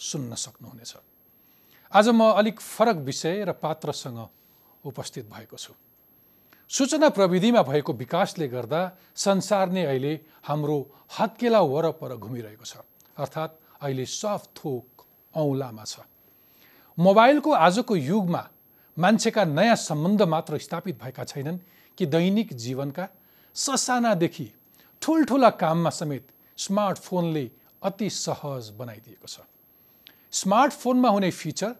सुन्न सक्नुहुनेछ। आज म अलिक फरक विषय र पात्रसँग उपस्थित भएको छु। सूचना प्रविधिमा भएको विकासले गर्दा संसार नै अहिले हाम्रो हत्केला वरपर घुमिरहेको छ। अर्थात् अहिले सफ्ट थोक औँलामा छ। मोबाइलको आजको युगमा मान्छेका नयाँ सम्बन्ध मात्र स्थापित भएका छैनन् कि दैनिक जीवनका ससानादेखि ठुल्ठुला काममा समेत स्मार्टफोनले अति सहज बनाइदिएको छ। स्मार्टफोनमा हुने फिचर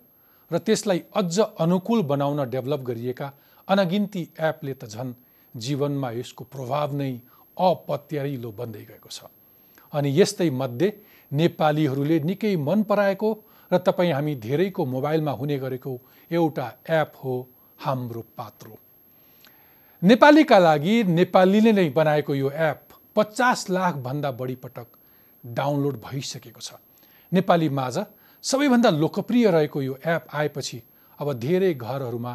र त्यसलाई अझ अनुकूल बनाउन डेभलप गरिएका अनगिन्ती एपले त झन् जीवनमा यसको प्रभाव नै अपत्यारिलो बन्दै गएको छ। अनि यस्तै मध्ये नेपालीहरूले निकै मन पराएको र तपाईँ हामी धेरैको मोबाइलमा हुने गरेको एउटा एप हो हाम्रो पात्रो। नेपालीका लागि नेपालीले नै बनाएको यो एप पचास लाखभन्दा बढी पटक डाउनलोड भइसकेको छ। नेपाली माझ सबैभन्दा लोकप्रिय रहेको यो एप आएपछि अब धेरै घरहरूमा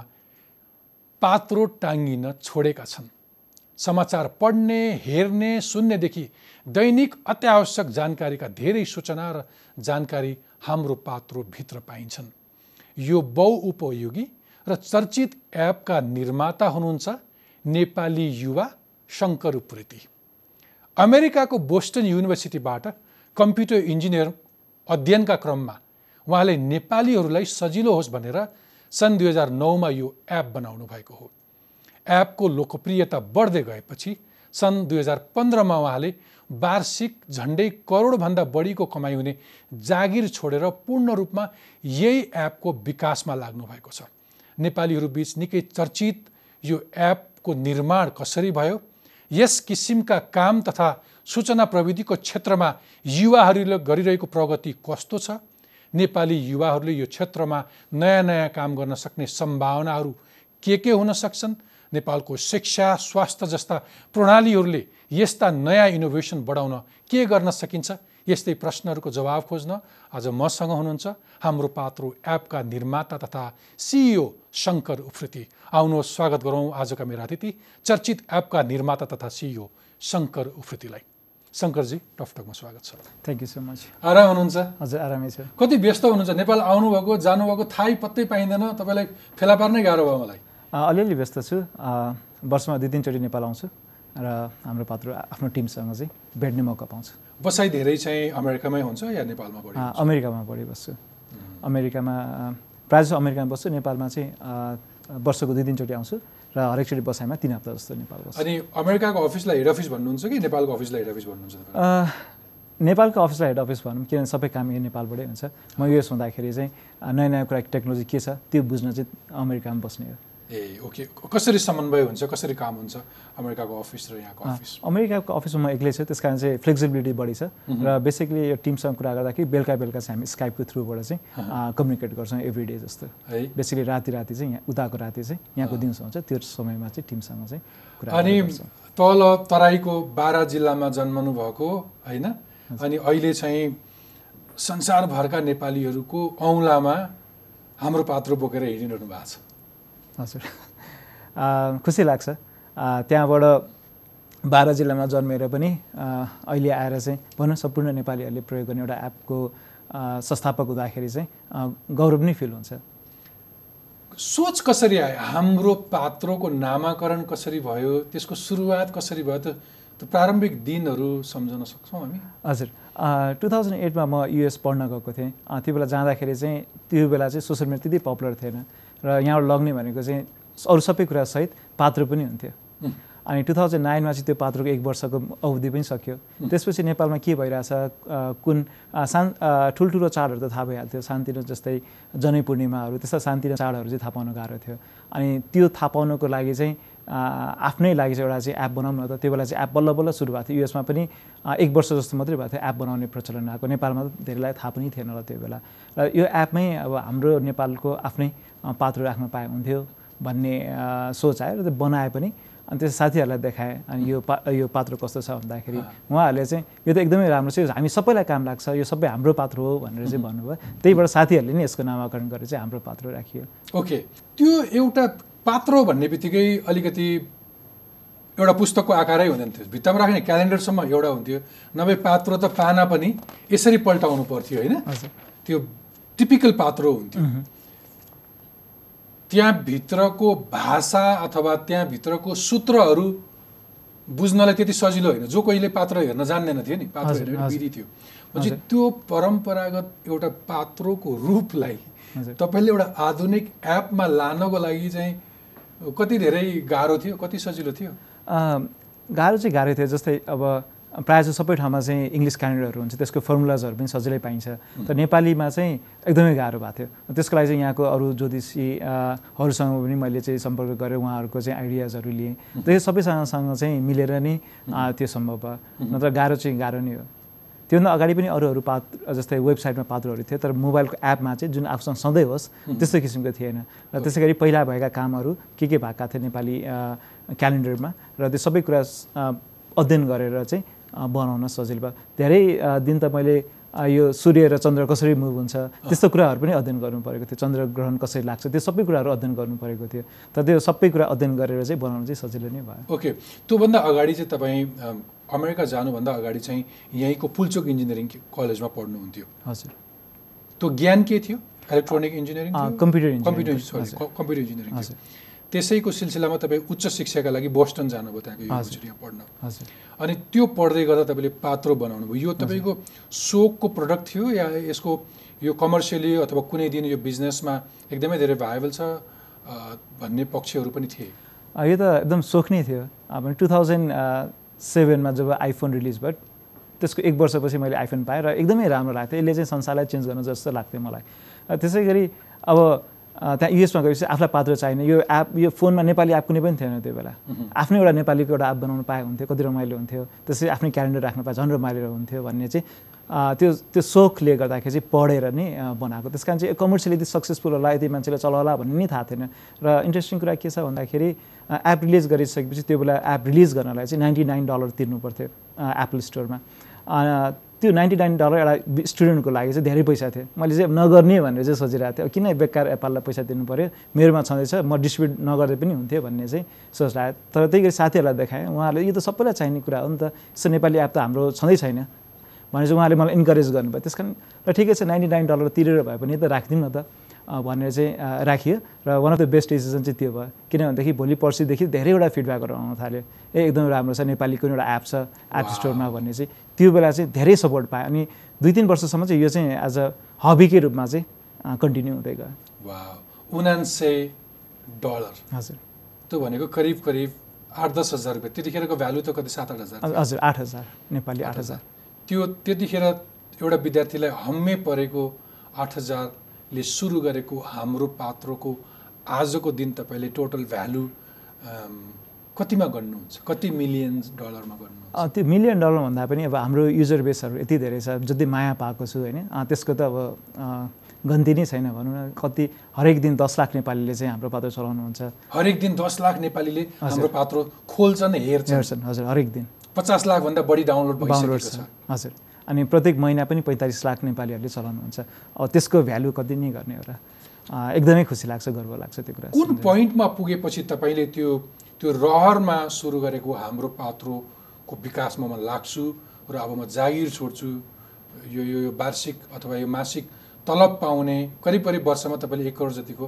पात्रो टाङ्गिन छोडेका छन्। समाचार पढ्ने हेर्ने सुन्नेदेखि दैनिक अत्यावश्यक जानकारीका धेरै सूचना र जानकारी हाम्रो पात्रोभित्र पाइन्छन्। यो बहुउपयोगी र चर्चित एपका निर्माता हुनुहुन्छ नेपाली युवा शङ्कर उप्रेती अमेरिकाको बोस्टन युनिभर्सिटीबाट कम्प्युटर इन्जिनियर अध्ययनका क्रममा उहाँले नेपालीहरूलाई सजिलो होस् भनेर सन् दुई हजार नौमा यो एप बनाउनु भएको हो। एपको लोकप्रियता बढ्दै गएपछि सन् दुई हजार पन्ध्रमा उहाँले वार्षिक झन्डै करोडभन्दा बढीको कमाइ हुने जागिर छोडेर पूर्ण रूपमा यही एपको विकासमा लाग्नु भएको छ। नेपालीहरूबिच निकै चर्चित यो एपको निर्माण कसरी भयो यस किसिमका काम तथा सूचना प्रविधिको क्षेत्रमा युवाहरूले गरिरहेको प्रगति कस्तो छ नेपाली युवाहरूले यो क्षेत्रमा नयाँ नयाँ काम गर्न सक्ने सम्भावनाहरू के के हुन सक्छन्? नेपालको शिक्षा स्वास्थ्य जस्ता प्रणालीहरूले यस्ता नयाँ इनोभेसन बढाउन के गर्न सकिन्छ? यस्तै प्रश्नहरूको जवाब खोज्न आज मसँग हुनुहुन्छ हाम्रो पात्रो एपका निर्माता तथा सिइओ शङ्कर उफ्रिती। आउनुहोस् स्वागत गरौँ आजका मेरा अतिथि चर्चित एपका निर्माता तथा सिइओ शङ्कर उफ्रितीलाई। शङ्करजी टकटकमा स्वागत छ। थ्याङ्क यू सो मच आराम हुनुहुन्छ? हजुर आरामै छ। कति व्यस्त हुनुहुन्छ? नेपाल आउनुभएको जानुभएको थाहै पत्तै पाइँदैन। तपाईँलाई फेला पार्नै गाह्रो भयो मलाई। अलिअलि व्यस्त छु। वर्षमा दुई तिनचोटि नेपाल आउँछु र हाम्रो पात्र आफ्नो टिमसँग चाहिँ भेट्ने मौका पाउँछु। बसाइ धेरै चाहिँ अमेरिकामै हुन्छ या नेपालमा बढी अमेरिकामा बढी बस्छु। अमेरिकामा प्रायः जस्तो अमेरिकामा बस्छु नेपालमा चाहिँ वर्षको दुई तिनचोटि आउँछु र हरेकचोटि बसाइमा तिन हप्ता जस्तो नेपाल बस्छ। अनि अमेरिकाको अफिसलाई हेड अफिस भन्नुहुन्छ कि नेपालको अफिसलाई हेड अफिस भन्नुहुन्छ नेपालको अफिसलाई हेड अफिस भनौँ किनभने सबै काम यही नेपालबाटै हुन्छ। म युएस हुँदाखेरि चाहिँ नयाँ नयाँ कुरा टेक्नोलोजी के छ त्यो बुझ्न चाहिँ अमेरिकामा बस्ने हो। ए ओके कसरी समन्वय हुन्छ कसरी काम हुन्छ अमेरिकाको अफिस र यहाँको अफिस? अमेरिकाको अफिसमा म एक्लै छु त्यस कारण चाहिँ फ्लेक्सिबिलिटी बढी छ। र बेसिकली यो टिमसँग कुरा गर्दाखेरि बेलुका बेलुका चाहिँ हामी स्काइपको थ्रुबाट चाहिँ कम्युनिकेट गर्छौँ एभ्री डे जस्तो। है। बेसिकली राति राति चाहिँ यहाँ उताको राति चाहिँ यहाँको दिउँसो हुन्छ त्यो समयमा चाहिँ टिमसँग चाहिँ कुरा अनि तल तराईको बाह्र जिल्लामा जन्मनु भएको होइन? अनि अहिले चाहिँ संसारभरका नेपालीहरूको औँलामा हाम्रो पात्र बोकेर हिँडिरहनु भएको छ। हजुर। खुसी लाग्छ। त्यहाँबाट बाह्र जिल्लामा जन्मेर पनि अहिले आएर चाहिँ भनौँ सम्पूर्ण नेपालीहरूले प्रयोग गर्ने एउटा एपको संस्थापक हुँदाखेरि चाहिँ गौरव नै फिल हुन्छ। सोच कसरी आयो? हाम्रो पात्रोको नामाकरण कसरी भयो? त्यसको सुरुवात कसरी भयो? त त्यो प्रारम्भिक दिनहरू सम्झन सक्छौँ हामी। हजुर। टु थाउजन्ड एटमा म युएस पढ्न गएको थिएँ। त्यो बेला जाँदाखेरि चाहिँ त्यो बेला चाहिँ सोसियल मिडिया त्यति पपुलर थिएन। र यहाँबाट लग्ने भनेको चाहिँ अरू सबै कुरासहित पात्र पनि हुन्थ्यो। अनि टु थाउजन्ड नाइनमा चाहिँ त्यो पात्रको एक वर्षको अवधि पनि सक्यो। त्यसपछि नेपालमा के भइरहेछ कुन सान् ठुल्ठुलो चाडहरू त थाहा भइहाल्थ्यो। शान्तिनो जस्तै जनै पूर्णिमाहरू त्यस्ता शान्तिनो चाडहरू चाहिँ थाहा पाउनु गाह्रो थियो। अनि त्यो थाहा पाउनको लागि चाहिँ आफ्नै लागि चाहिँ एउटा चाहिँ एप बनाउँ न त त्यो बेला चाहिँ एप बल्ल बल्ल सुरु भएको थियो। युएसमा पनि एक वर्ष जस्तो मात्रै भएको थियो एप बनाउने प्रचलन आएको। नेपालमा त धेरैलाई थाहा पनि थिएन होला त्यो बेला। र यो एपमै अब हाम्रो नेपालको आफ्नै पात्र राख्न पाए हुन्थ्यो भन्ने सोच आयो र त्यो बनाए पनि। अनि त्यस साथीहरूलाई देखाएँ अनि यो पा यो पात्र कस्तो छ भन्दाखेरि उहाँहरूले चाहिँ यो त एकदमै राम्रो छ हामी सबैलाई काम लाग्छ यो सबै हाम्रो पात्र हो भनेर चाहिँ भन्नुभयो। त्यहीबाट साथीहरूले नि यसको नामाकरण गरेर चाहिँ हाम्रो पात्र राखियो। ओके। त्यो एउटा पात्र भन्ने बित्तिकै अलिकति एउटा पुस्तकको आकारै हुँदैन थियो। भित्तामा राख्ने क्यालेन्डरसम्म एउटा हुन्थ्यो। नभए पात्र त पाना पनि यसरी पल्टाउनु पर्थ्यो होइन? त्यो टिपिकल पात्र हुन्थ्यो। त्यहाँभित्रको भाषा अथवा त्यहाँभित्रको सूत्रहरू बुझ्नलाई त्यति सजिलो होइन। जो कहिले पात्र हेर्न जान्दैन थियो नि पात्र हेर्ने विधि थियो। पछि त्यो परम्परागत एउटा पात्रोको रूपलाई तपाईँले एउटा आधुनिक एपमा लानको लागि चाहिँ कति धेरै गाह्रो थियो कति सजिलो थियो? गाह्रो चाहिँ गाह्रो थियो। जस्तै अब प्रायः जस्तो सबै ठाउँमा चाहिँ इङ्ग्लिस क्यालेन्डरहरू हुन्छ त्यसको फर्मुलाजहरू पनि सजिलै पाइन्छ। तर नेपालीमा चाहिँ एकदमै गाह्रो भएको थियो। त्यसको लागि चाहिँ यहाँको अरू ज्योतिषीहरूसँग पनि मैले चाहिँ सम्पर्क गरेँ उहाँहरूको चाहिँ आइडियाजहरू लिएँ। त्यो सबैसँगसँग चाहिँ मिलेर नै त्यो सम्भव भयो। नत्र गाह्रो चाहिँ गाह्रो नै हो। त्योभन्दा अगाडि पनि अरू अरू पात्र जस्तै वेबसाइटमा पात्रहरू थियो तर मोबाइलको एपमा चाहिँ जुन आफूसँग सधैँ होस् त्यस्तो किसिमको थिएन। र त्यसै गरी पहिला भएका कामहरू के के भएका थिए नेपाली क्यालेन्डरमा र त्यो सबै कुरा अध्ययन गरेर चाहिँ बनाउन सजिलो भयो। धेरै दिन त मैले यो सूर्य र चन्द्र कसरी मुभ हुन्छ त्यस्तो कुराहरू पनि अध्ययन गर्नु परेको थियो। चन्द्रग्रहण कसरी लाग्छ त्यो सबै कुराहरू अध्ययन गर्नु परेको थियो। तर त्यो सबै कुरा अध्ययन गरेर चाहिँ बनाउनु चाहिँ सजिलो नै भयो। ओके। त्योभन्दा अगाडि चाहिँ तपाईँ अमेरिका जानुभन्दा अगाडि चाहिँ यहीँको पुलचोक इन्जिनियरिङ कलेजमा पढ्नुहुन्थ्यो। हजुर। त्यो ज्ञान के थियो? Electronic engineering computer computer computer engineering त्यसैको सिलसिलामा तपाईँ उच्च शिक्षाका लागि बोस्टन जानुभयो त्यहाँको युनिभर्सिटीमा पढ्न। अनि त्यो पढ्दै गर्दा तपाईँले पात्रो बनाउनु भयो। यो तपाईँको सोकको प्रडक्ट थियो या यसको यो कमर्सियली अथवा कुनै दिन यो बिजनेसमा एकदमै धेरै भाइबल छ भन्ने पक्षहरू पनि थिए? यो त एकदम सोख नै थियो। अब टु थाउजन्ड सेभेनमा जब आइफोन रिलिज भयो त्यसको एक वर्षपछि मैले आइफोन पाएँ र एकदमै राम्रो लाग्थ्यो। यसले चाहिँ संसारलाई चेन्ज गर्नु जस्तो लाग्थ्यो मलाई। त्यसै गरी अब त्यहाँ युएसमा गएपछि आफूलाई पात्र चाहिने। यो एप यो फोनमा नेपाली एप कुनै पनि थिएन त्यो बेला। आफ्नै एउटा नेपालीको एउटा एप बनाउनु पाए हुन्थ्यो कति रमाइलो हुन्थ्यो। त्यसरी आफ्नै क्यालेन्डर राख्नु पाए झन् रमाइलो हुन्थ्यो भन्ने चाहिँ त्यो त्यो सोखले गर्दाखेरि चाहिँ पढेर नै बनाएको। त्यस कारण चाहिँ कमर्सियली यति सक्सेसफुल होला यति मान्छेले चलाउला भन्ने नै थाहा थिएन। र इन्ट्रेस्टिङ कुरा के छ भन्दाखेरि एप रिलिज गरिसकेपछि त्यो बेला एप रिलिज गर्नलाई चाहिँ नाइन्टी नाइन डलर तिर्नु पर्थ्यो एप्पल स्टोरमा त्यो नाइन्टी नाइन डलर एउटा स्टुडेन्टको लागि चाहिँ धेरै पैसा थियो। मैले चाहिँ नगर्ने भनेर चाहिँ सोचिरहेको थिएँ किन बेकार एप्पललाई पैसा दिनु पऱ्यो मेरोमा छँदैछ म डिस्ट्रिब्युट नगर्दै पनि हुन्थ्यो भन्ने चाहिँ सोचिरहेको तर त्यही गरी साथीहरूलाई देखाएँ। उहाँहरूले यो त सबैलाई चाहिने कुरा हो नि त। यस्तो नेपाली एप त हाम्रो छँदै छैन। भने चाहिँ उहाँले मलाई इन्करेज गर्नुभयो। त्यस कारण र ठिकै छ नाइन्टी नाइन डलर तिरेर भए पनि त राखिदिउँ न त। भनेर चाहिँ राखियो। र one of the best decision चाहिँ त्यो भयो। किन भनेदेखि भोलि पर्सिदेखि धेरैवटा फिडब्याकहरू आउन थाल्यो। ए एकदम राम्रो छ नेपालीको एउटा एप छ एप स्टोरमा भन्ने चाहिँ। त्यो बेला चाहिँ धेरै सपोर्ट पाएँ। अनि दुई तिन वर्षसम्म चाहिँ यो चाहिँ एज अ हबीकै रूपमा चाहिँ कन्टिन्यू हुँदै गयो। उनान्सय डलर। हजुर। त्यो भनेको करिब करिब आठ दस हजार रुपियाँ। त्यतिखेरको भ्यालु त कति? सात आठ हजार। हजुर आठ हजार। नेपाली आठ हजार। त्यो त्यतिखेर एउटा विद्यार्थीलाई हम्मे परेको आठ हजार ले सुरु गरेको हाम्रो पात्रोको आजको दिन तपाईँले टोटल भ्यालु कतिमा गर्नुहुन्छ? कति मिलियन डलरमा गर्नुहुन्छ? त्यो मिलियन डलर भन्दा पनि अब हाम्रो युजर बेसहरू यति धेरै छ जति माया पाएको छु होइन? त्यसको त अब गन्ती नै छैन भनौँ न। कति हरेक दिन दस लाख नेपालीले चाहिँ हाम्रो पात्र चलाउनुहुन्छ। हरेक दिन दस लाख नेपालीले हाम्रो पात्र खोल्छन् हेर्छन्। हेर्छन् हजुर हरेक दिन। पचास लाखभन्दा बढी डाउनलोड डाउनलोड छ। हजुर। अनि प्रत्येक महिना पनि पैँतालिस लाख नेपालीहरूले चलाउनुहुन्छ। अब त्यसको भ्यालु कति नै गर्ने एउटा एकदमै खुसी लाग्छ गर्व लाग्छ त्यो कुरा कुन पोइन्टमा पुगेपछि तपाईँले त्यो त्यो रहरमा सुरु गरेको हाम्रो पात्रोको विकासमा म लाग्छु र अब म जागिर छोड्छु। यो यो वार्षिक अथवा यो मासिक तलब पाउने करिब करिब वर्षमा तपाईँले एक करोड जतिको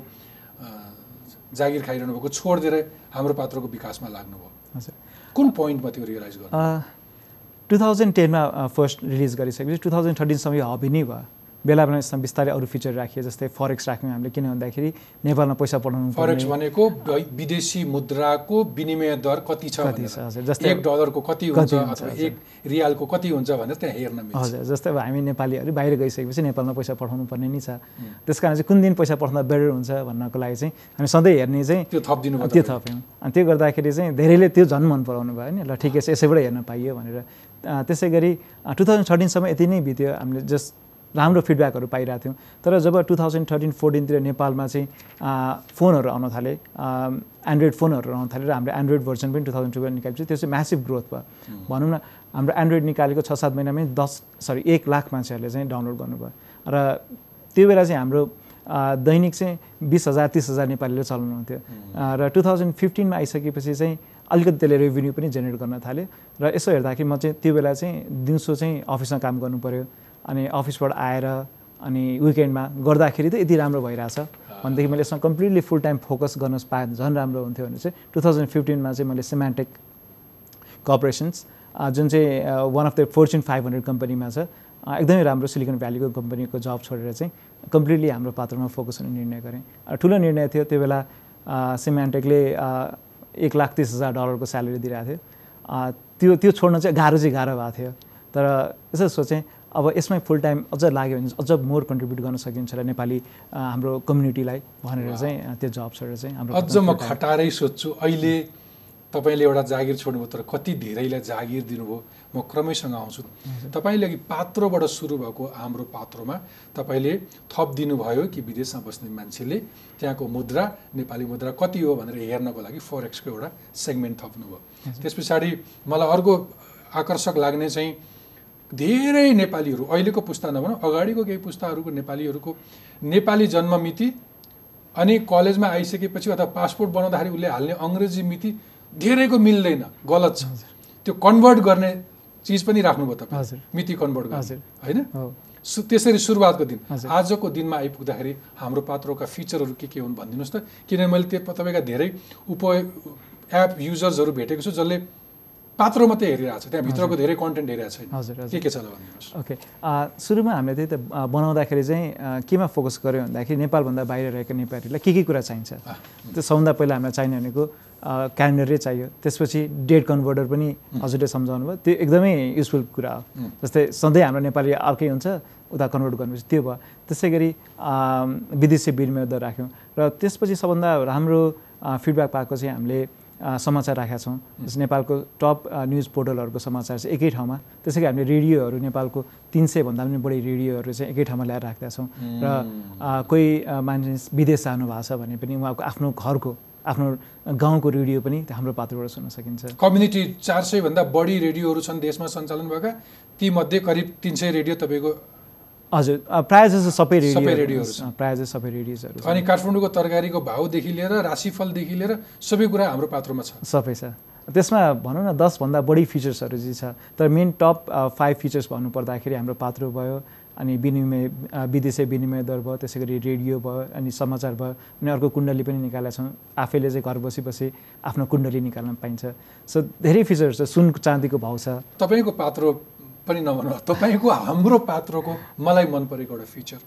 जागिर खाइरहनु भएको छोडिदिएर हाम्रो पात्रको विकासमा लाग्नुभयो। कुन पोइन्टमा त्यो रियलाइज गर्नु? टु थाउजन्ड टेनमा फर्स्ट रिलिज गरिसकेपछि टु थाउजन्ड थर्टिनसम्म यो हबी नै भयो। बेला बेला यसमा बिस्तारै अरू फिचर राखियो जस्तै फरेक्स राख्यौँ हामीले किन भन्दाखेरि नेपालमा पैसा पठाउनु फरेक्स भनेको विदेशी मुद्राको विनिमय दर कति छ कति भनेर। छ, हजुर। जस्तै एक डलरको कति कति हुन्छ अथवा। एक रियालको कति हुन्छ भनेर त्यहाँ हेर्न मिल्छ हजुर जस्तै अब हामी नेपालीहरू बाहिर गइसकेपछि नेपालमा पैसा पठाउनु पर्ने नै छ त्यस कारण चाहिँ कुन दिन पैसा पठाउँदा बेटर हुन्छ भन्नको लागि चाहिँ हामी सधैँ हेर्ने चाहिँ त्यो थपिदिनु त्यो। थप्यौँ अनि त्यो गर्दाखेरि चाहिँ धेरैले त्यो झन् मन पराउनु भयो नि ल ठिकै छ यसैबाट हेर्न पाइयो भनेर त्यसै गरी टु थाउजन्ड थर्टिनसम्म यति नै बित्यो हामीले जस्ट राम्रो फिडब्याकहरू पाइरहेको थियौँ। तर जब टु थाउजन्ड थर्टिन फोर्टिनतिर नेपालमा चाहिँ फोनहरू आउन थाले एन्ड्रोइड फोनहरू आउन थाले र हाम्रो एन्ड्रोइड भर्जन पनि टु थाउजन्ड टुवेल्भ निकालेपछि त्यो चाहिँ म्यासिभ ग्रोथ भयो। भनौँ न हाम्रो एन्ड्रोइड निकालेको छ सात महिनामै दस सरी एक लाख मान्छेहरूले चाहिँ डाउनलोड गर्नुभयो। र त्यो बेला चाहिँ हाम्रो दैनिक चाहिँ बिस हजार तिस हजार नेपालीले चलाउनुहुन्थ्यो। र टु थाउजन्ड फिफ्टिनमा आइसकेपछि चाहिँ अलिकति त्यसले रेभेन्यू पनि जेनेरेट गर्न थाल्यो। र यसो हेर्दाखेरि म चाहिँ त्यो बेला चाहिँ दिउँसो चाहिँ अफिसमा काम गर्नु पऱ्यो अनि अफिसबाट आएर अनि विकेन्डमा गर्दाखेरि त यति राम्रो भइरहेछ। भनेदेखि मैले यसमा कम्प्लिटली फुल टाइम फोकस गर्न पाएँ झन् राम्रो हुन्थ्यो भने चाहिँ टु थाउजन्ड फिफ्टिनमा चाहिँ मैले सिमेन्टेक कर्पोरेसन्स जुन चाहिँ one of the Fortune five hundred कम्पनीमा छ एकदमै राम्रो सिलिकन भ्यालीको कम्पनीको जब छोडेर चाहिँ कम्प्लिटली हाम्रो पात्रमा फोकस हुने निर्णय गरेँ। ठुलो निर्णय थियो त्यो बेला सिमेन्टेकले एक लाख तिस हजार डलरको स्यालेरी दिइरहेको थियो। त्यो त्यो छोड्न चाहिँ गाह्रो चाहिँ गाह्रो भएको थियो। तर यसो सोचेँ अब यसमै फुल टाइम अझ लाग्यो भने अझ मोर कन्ट्रिब्युट गर्न सकिन्छ र नेपाली हाम्रो कम्युनिटीलाई भनेर चाहिँ त्यो जब छोडेर चाहिँ हाम्रो अझ म खटारै सोध्छु अहिले तपाईँले एउटा जागिर छोड्नुभयो तर कति धेरैलाई जागिर दिनुभयो म क्रमैसँग आउँछु। तपाईँले अघि पात्रोबाट सुरु भएको हाम्रो पात्रोमा तपाईँले थप दिनुभयो कि विदेशमा बस्ने मान्छेले त्यहाँको मुद्रा नेपाली मुद्रा कति हो भनेर हेर्नको लागि फरेक्सको एउटा सेगमेन्ट थप्नुभयो। त्यस पछाडि मलाई अर्को आकर्षक लाग्ने चाहिँ धेरै नेपालीहरू अहिलेको पुस्ता नभनौँ अगाडिको केही पुस्ताहरूको नेपालीहरूको नेपाली जन्म मिति अनि कलेजमा आइसकेपछि अथवा पासपोर्ट बनाउँदाखेरि उसले हाल्ने अङ्ग्रेजी मिति धेरैको मिल्दैन गलत छ। त्यो कन्भर्ट गर्ने चिज पनि राख्नुभयो तपाईँ। हजुर। मिति कन्भर्ट गर्ने। होइन? त्यसरी सुरुवातको दिन। आजको दिनमा आइपुग्दाखेरि हाम्रो पात्रोका फिचरहरू के के हुन् भनिदिनुहोस् त। किनभने मैले त्यो तपाईँका धेरै उप एप युजर्सहरू भेटेको छु जसले पात्रो मात्रै हेरिरहेको छ त्यहाँभित्रको धेरै कन्टेन्ट हेरिरहेको छैन। हजुर। के के छ ल भनिदिनुहोस् ओके सुरुमा हामीले त्यही त बनाउँदाखेरि चाहिँ केमा फोकस गऱ्यो भन्दाखेरि नेपालभन्दा बाहिर रहेको नेपालीलाई के के कुरा चाहिन्छ? त्यो सबभन्दा पहिला हामीलाई चाहिने भनेको क्यालेन्डरै चाहियो। त्यसपछि डेट कन्भर्टर पनि हजुरले सम्झाउनु भयो। त्यो एकदमै युजफुल कुरा हो। जस्तै सधैँ हाम्रो नेपाली अर्कै हुन्छ उता कन्भर्ट गर्नुपर्छ। त्यो भयो। त्यसै गरी विदेशी विनिमय दर राख्यौँ। र त्यसपछि सबभन्दा राम्रो फिडब्याक पाएको चाहिँ हामीले समाचार राखेका छौँ। जस्तै नेपालको टप न्युज पोर्टलहरूको समाचार चाहिँ एकै ठाउँमा। त्यसै गरी हामीले रेडियोहरू नेपालको तिन सयभन्दा पनि बढी रेडियोहरू चाहिँ एकै ठाउँमा ल्याएर राखेका छौँ। र कोही अ, मान्छे विदेश जानु भएको छ भने पनि उहाँको आफ्नो घरको आफ्नो गाउँको रेडियो पनि हाम्रो पात्रबाट सुन्न सकिन्छ। कम्युनिटी चार सयभन्दा बढी रेडियोहरू छन् देशमा सञ्चालन भएका। तीमध्ये करिब तिन सय रेडियो तपाईँको हजुर प्रायः जस्तो सबै रेडियो सबै छन्। प्रायः जस्तो सबै रेडियोजहरू। अनि काठमाडौँको तरकारीको भाउदेखि लिएर राशिफलदेखि लिएर सबै कुरा हाम्रो पात्रोमा छ। सबै छ। त्यसमा भनौँ न दसभन्दा बढी फिचर्सहरू चाहिँ छ। तर मेन टप फाइभ फिचर्स भन्नुपर्दाखेरि हाम्रो पात्रो भयो अनि विनिमय विदेशी विनिमय दर भयो त्यसै गरी रेडियो भयो अनि समाचार भयो अनि अर्को कुण्डली पनि निकालेका छौँ। आफैले चाहिँ घर बसी बसी आफ्नो कुण्डली निकाल्न पाइन्छ। सो धेरै फिचर्स छ सुन चाँदीको भाउ छ। तपाईँको पात्रो पनि नभनौँ तपाईँको हाम्रो पात्रोको मलाई मन परेको एउटा फिचर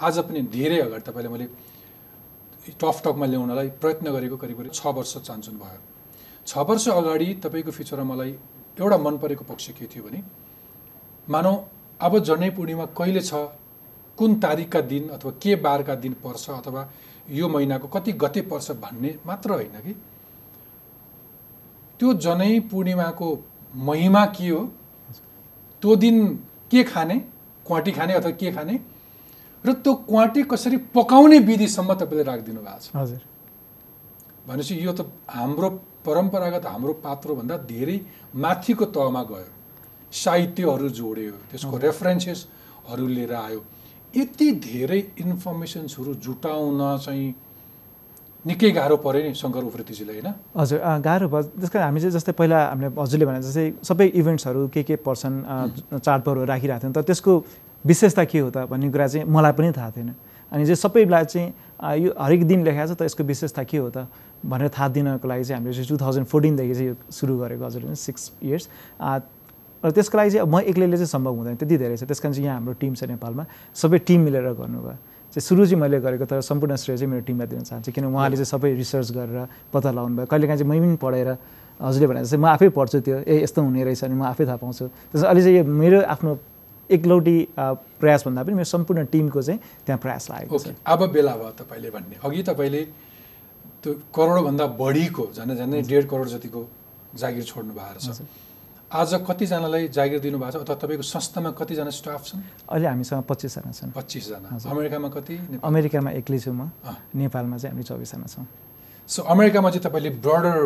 आज पनि धेरै अगाडि तपाईँले मैले टफ टकमा ल्याउनलाई प्रयत्न गरेको करिब करिब छ वर्ष चान्चुन भयो छ वर्ष अगाडि तपाईँको फिचरमा मलाई एउटा मन परेको पक्ष के थियो भने मानौ अब जनै पूर्णिमा कहिले छ कुन तारिकका दिन अथवा के बारका दिन पर्छ अथवा यो महिनाको कति गते पर्छ भन्ने मात्र होइन कि। त्यो जनै पूर्णिमाको महिमा के हो त्यो दिन के खाने? क्वाटी खाने अथवा के खाने? र त्यो क्वाटी कसरी पकाउने विधिसम्म तपाईँले राखिदिनु भएको छ। हजुर। भनेपछि यो त हाम्रो परम्परागत हाम्रो पात्रोभन्दा धेरै माथिको तहमा गयो। साहित्यहरू जोड्यो त्यसको रेफरेन्सेसहरू लिएर आयो। यति धेरै इन्फर्मेसन्सहरू जुटाउन चाहिँ निकै गाह्रो पऱ्यो नि शङ्कर उप्रेतीजीलाई होइन? हजुर गाह्रो भयो त्यस कारण हामी चाहिँ जस्तै पहिला हामीले हजुरले भने जस्तै सबै इभेन्ट्सहरू के के पर्छन् चाडपर्वहरू राखिरहेको थियौँ तर त्यसको विशेषता के हो त भन्ने कुरा चाहिँ मलाई पनि थाहा थिएन। अनि चाहिँ सबैलाई चाहिँ यो हरेक दिन लेखाएको छ त यसको विशेषता के हो त भनेर थाहा दिनको लागि चाहिँ हामीले टु थाउजन्ड फोर्टिनदेखि चाहिँ यो सुरु गरेको हजुर सिक्स इयर्स र त्यसको लागि चाहिँ म एक्लैले चाहिँ सम्भव हुँदैन त्यति धेरै छ। त्यस कारण चाहिँ यहाँ हाम्रो टिम छ नेपालमा। सबै टिम मिलेर गर्नुभयो। चाहिँ सुरु चाहिँ मैले गरेको तर सम्पूर्ण श्रेय चाहिँ मेरो टिमलाई दिन चाहन्छु। किन उहाँले चाहिँ सबै रिसर्च गरेर पत्ता लगाउनु भयो। कहिलेकाहीँ चाहिँ मै पनि पढेर हजुरले भने जस्तै म आफै पढ्छु त्यो। ए यस्तो हुने रहेछ अनि म आफै थाहा पाउँछु। त्यसमा अहिले चाहिँ यो मेरो आफ्नो एकलौटी प्रयास भन्दा पनि मेरो सम्पूर्ण टिमको चाहिँ त्यहाँ प्रयास लागेको छ। अब बेला भयो तपाईँले भन्ने। अघि तपाईँले त्यो करोडभन्दा बढीको झन् झन्डै डेढ करोड जतिको जागिर छोड्नु भएको छ आज कतिजनालाई जागिर दिनुभएको छ अथवा तपाईँको संस्थामा कतिजना स्टाफ छन्? अहिले हामीसँग पच्चिसजना छन्। पच्चिसजना। अमेरिकामा कति? अमेरिकामा एक्लै छु म। नेपालमा चाहिँ हामी चौबिसजना छौँ। सो अमेरिकामा चाहिँ तपाईँले ब्रडर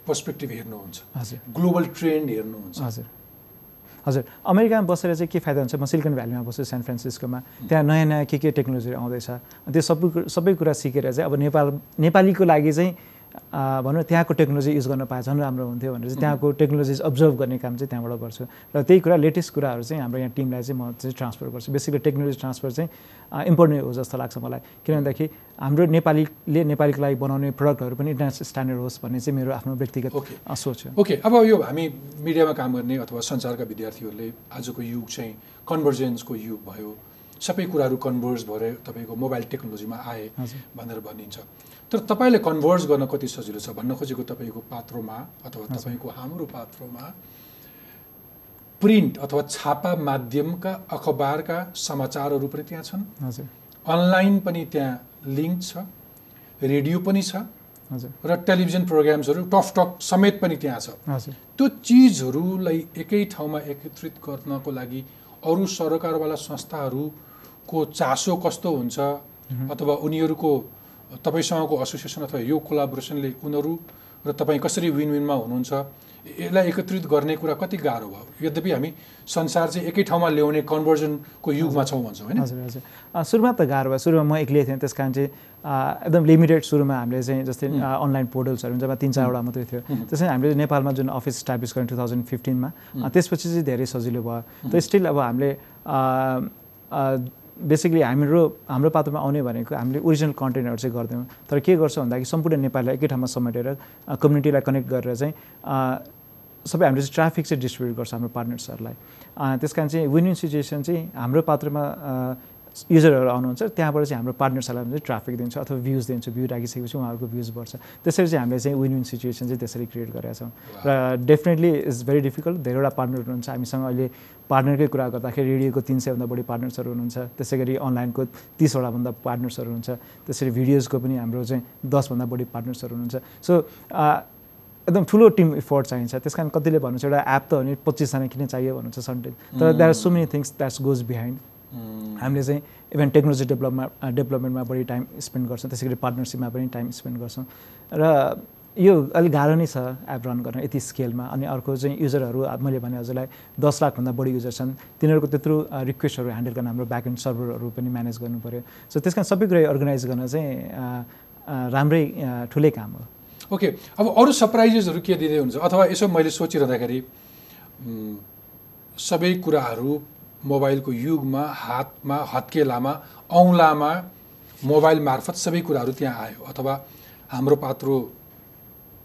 पर्सपेक्टिभ हेर्नुहुन्छ। हजुर। ग्लोबल ट्रेन्ड हेर्नुहुन्छ। हजुर। हजुर। अमेरिकामा बसेर चाहिँ के फाइदा हुन्छ? म सिलिकन भ्यालीमा बस्छु सेन फ्रान्सिस्कोमा। त्यहाँ नयाँ नयाँ के के टेक्नोलोजीहरू आउँदैछ। त्यो सबै सबै कुरा सिकेर चाहिँ अब नेपाल नेपालीको लागि चाहिँ भनौँ त्यहाँको टेक्नोलोजी युज गर्न पाए झन् राम्रो हुन्थ्यो भनेर चाहिँ त्यहाँको टेक्नोलोजिज अब्जर्भ गर्ने काम चाहिँ त्यहाँबाट गर्छु। र त्यही कुरा लेटेस्ट कुराहरू चाहिँ हाम्रो यहाँ टिमलाई चाहिँ म चाहिँ ट्रान्सफर गर्छु। बेसिकली टेक्नोलोजी ट्रान्सफर चाहिँ इम्पोर्टेन्ट हो जस्तो लाग्छ मलाई। किन भन्दाखेरि हाम्रो नेपालीले नेपालीको लागि बनाउने प्रडक्टहरू पनि इन्टरनेसनल स्ट्यान्डर्ड होस् भन्ने चाहिँ मेरो आफ्नो व्यक्तिगत सोच हो। ओके अब यो हामी मिडियामा काम गर्ने अथवा सञ्चारका विद्यार्थीहरूले आजको युग चाहिँ कन्भर्जेन्सको युग भयो। सबै कुराहरू कन्भर्स भएर तपाईँको मोबाइल टेक्नोलोजीमा आए भनेर भनिन्छ। तर तपाईँले कन्भर्स गर्न कति सजिलो छ भन्न खोजेको तपाईँको पात्रोमा अथवा तपाईँको हाम्रो पात्रोमा प्रिन्ट अथवा छापा माध्यमका अखबारका समाचारहरू पनि त्यहाँ छन्। हजुर। अनलाइन पनि त्यहाँ लिङ्क छ रेडियो पनि छ र टेलिभिजन प्रोग्राम्सहरू टफ टक समेत पनि त्यहाँ छ। त्यो चिजहरूलाई एकै ठाउँमा एकत्रित गर्नको लागि अरू सरकारवाला संस्थाहरूको चासो कस्तो हुन्छ अथवा उनीहरूको तपाईँसँगको एसोसिएसन अथवा यो कोलाबोरेसनले उनीहरू र तपाईँ कसरी विन विनमा हुनुहुन्छ यसलाई एकत्रित गर्ने कुरा कति गाह्रो भयो? यद्यपि हामी संसार चाहिँ एकै ठाउँमा ल्याउने कन्भर्जनको युगमा छौँ भन्छौँ होइन? हजुर हजुर। सुरुमा त गाह्रो भयो। सुरुमा म एक्लै थिएँ त्यस कारण चाहिँ एकदम लिमिटेड सुरुमा हामीले चाहिँ जस्तै अनलाइन पोर्टल्सहरू जब तिन चारवटा मात्रै थियो। त्यसै हामीले नेपालमा जुन अफिस इस्टाब्लिस गऱ्यौँ टु थाउजन्ड फिफ्टिनमा त्यसपछि चाहिँ धेरै सजिलो भयो। त स्टिल अब हामीले बेसिकली हाम्रो हाम्रो पात्रमा आउने भनेको हामीले ओरिजिनल कन्टेन्टहरू चाहिँ गर्दैनौँ। तर के गर्छौँ भन्दाखेरि सम्पूर्ण नेपाललाई एकै ठाउँमा समेटेर कम्युनिटीलाई कनेक्ट गरेर चाहिँ सबै हामीले चाहिँ ट्राफिक चाहिँ डिस्ट्रिब्युट गर्छ हाम्रो पार्टनर्सहरूलाई त्यस कारण चाहिँ विन विन सिचुएसन चाहिँ हाम्रो पात्रमा युजरहरू आउनुहुन्छ त्यहाँबाट चाहिँ हाम्रो पार्टनर्सहरूलाई चाहिँ ट्राफिक दिन्छ अथवा भ्युज दिन्छ भ्यू राखिसकेपछि उहाँहरूको भ्युज बढ्छ। त्यसरी चाहिँ हामीले चाहिँ विन विन सिचुएसन चाहिँ त्यसरी क्रिएट गरेका छौँ। र डेफिनेटली इज भेरी डिफिकल्ट धेरैवटा पार्टनर हुनुहुन्छ हामीसँग अहिले पार्टनरकै कुरा गर्दाखेरि रेडियोको तिन सयभन्दा बढी पार्टनर्सहरू हुनुहुन्छ। त्यसै गरी अनलाइनको तिसवटाभन्दा पार्टनर्सहरू हुनुहुन्छ। त्यसरी भिडियोजको पनि हाम्रो चाहिँ दसभन्दा बढी पार्टनर्सहरू हुनुहुन्छ। सो एकदम ठुलो टिम इफोर्ट चाहिन्छ। त्यस कारण कतिले भन्नुहुन्छ एउटा एप त हो नि पच्चिसजना किन चाहियो? भन्नुहुन्छ सन्डे तर that are so many things that's goes behind हामीले चाहिँ इभन टेक्नोलोजी डेभलपमा डेभलपमेन्टमा बढी टाइम स्पेन्ड गर्छौँ। त्यसै गरी पार्टनरसिपमा पनि टाइम स्पेन्ड गर्छौँ। र यो अलिक गाह्रो नै छ एप रन गर्न यति स्केलमा अनि अर्को चाहिँ युजरहरू मैले भने हजुरलाई दस लाखभन्दा बढी युजर छन्। तिनीहरूको त्यत्रो रिक्वेस्टहरू ह्यान्डल गर्न हाम्रो ब्याक एन्ड सर्भरहरू पनि म्यानेज गर्नु पऱ्यो सो त्यस कारण सबै कुरा अर्गनाइज गर्न चाहिँ राम्रै ठुलै काम हो। ओके अब अरू सरप्राइजेसहरू के दिँदै हुन्छ अथवा यसो मैले सोचिरहँदाखेरि सबै कुराहरू मोबाइलको युगमा हातमा हत्केलामा औँलामा मोबाइल मार्फत सबै कुराहरू त्यहाँ आयो। अथवा हाम्रो पात्रो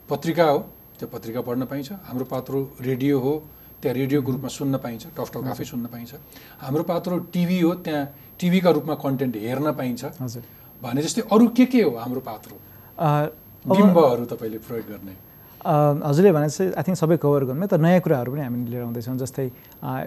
पत्रिका हो त्यो पत्रिका पढ्न पाइन्छ। हाम्रो पात्रो रेडियो हो त्यहाँ रेडियोको रूपमा सुन्न पाइन्छ टकटक आफै सुन्न पाइन्छ। हाम्रो पात्रो टिभी हो त्यहाँ टिभीका रूपमा कन्टेन्ट हेर्न पाइन्छ। भने जस्तै अरू के के हो हाम्रो पात्रो? बिम्बहरू तपाईँले प्रयोग गर्ने। हजुरले भने चाहिँ आई थिङ्क सबै कभर गर्नु तर नयाँ कुराहरू पनि हामीले लिएर आउँदैछौँ जस्तै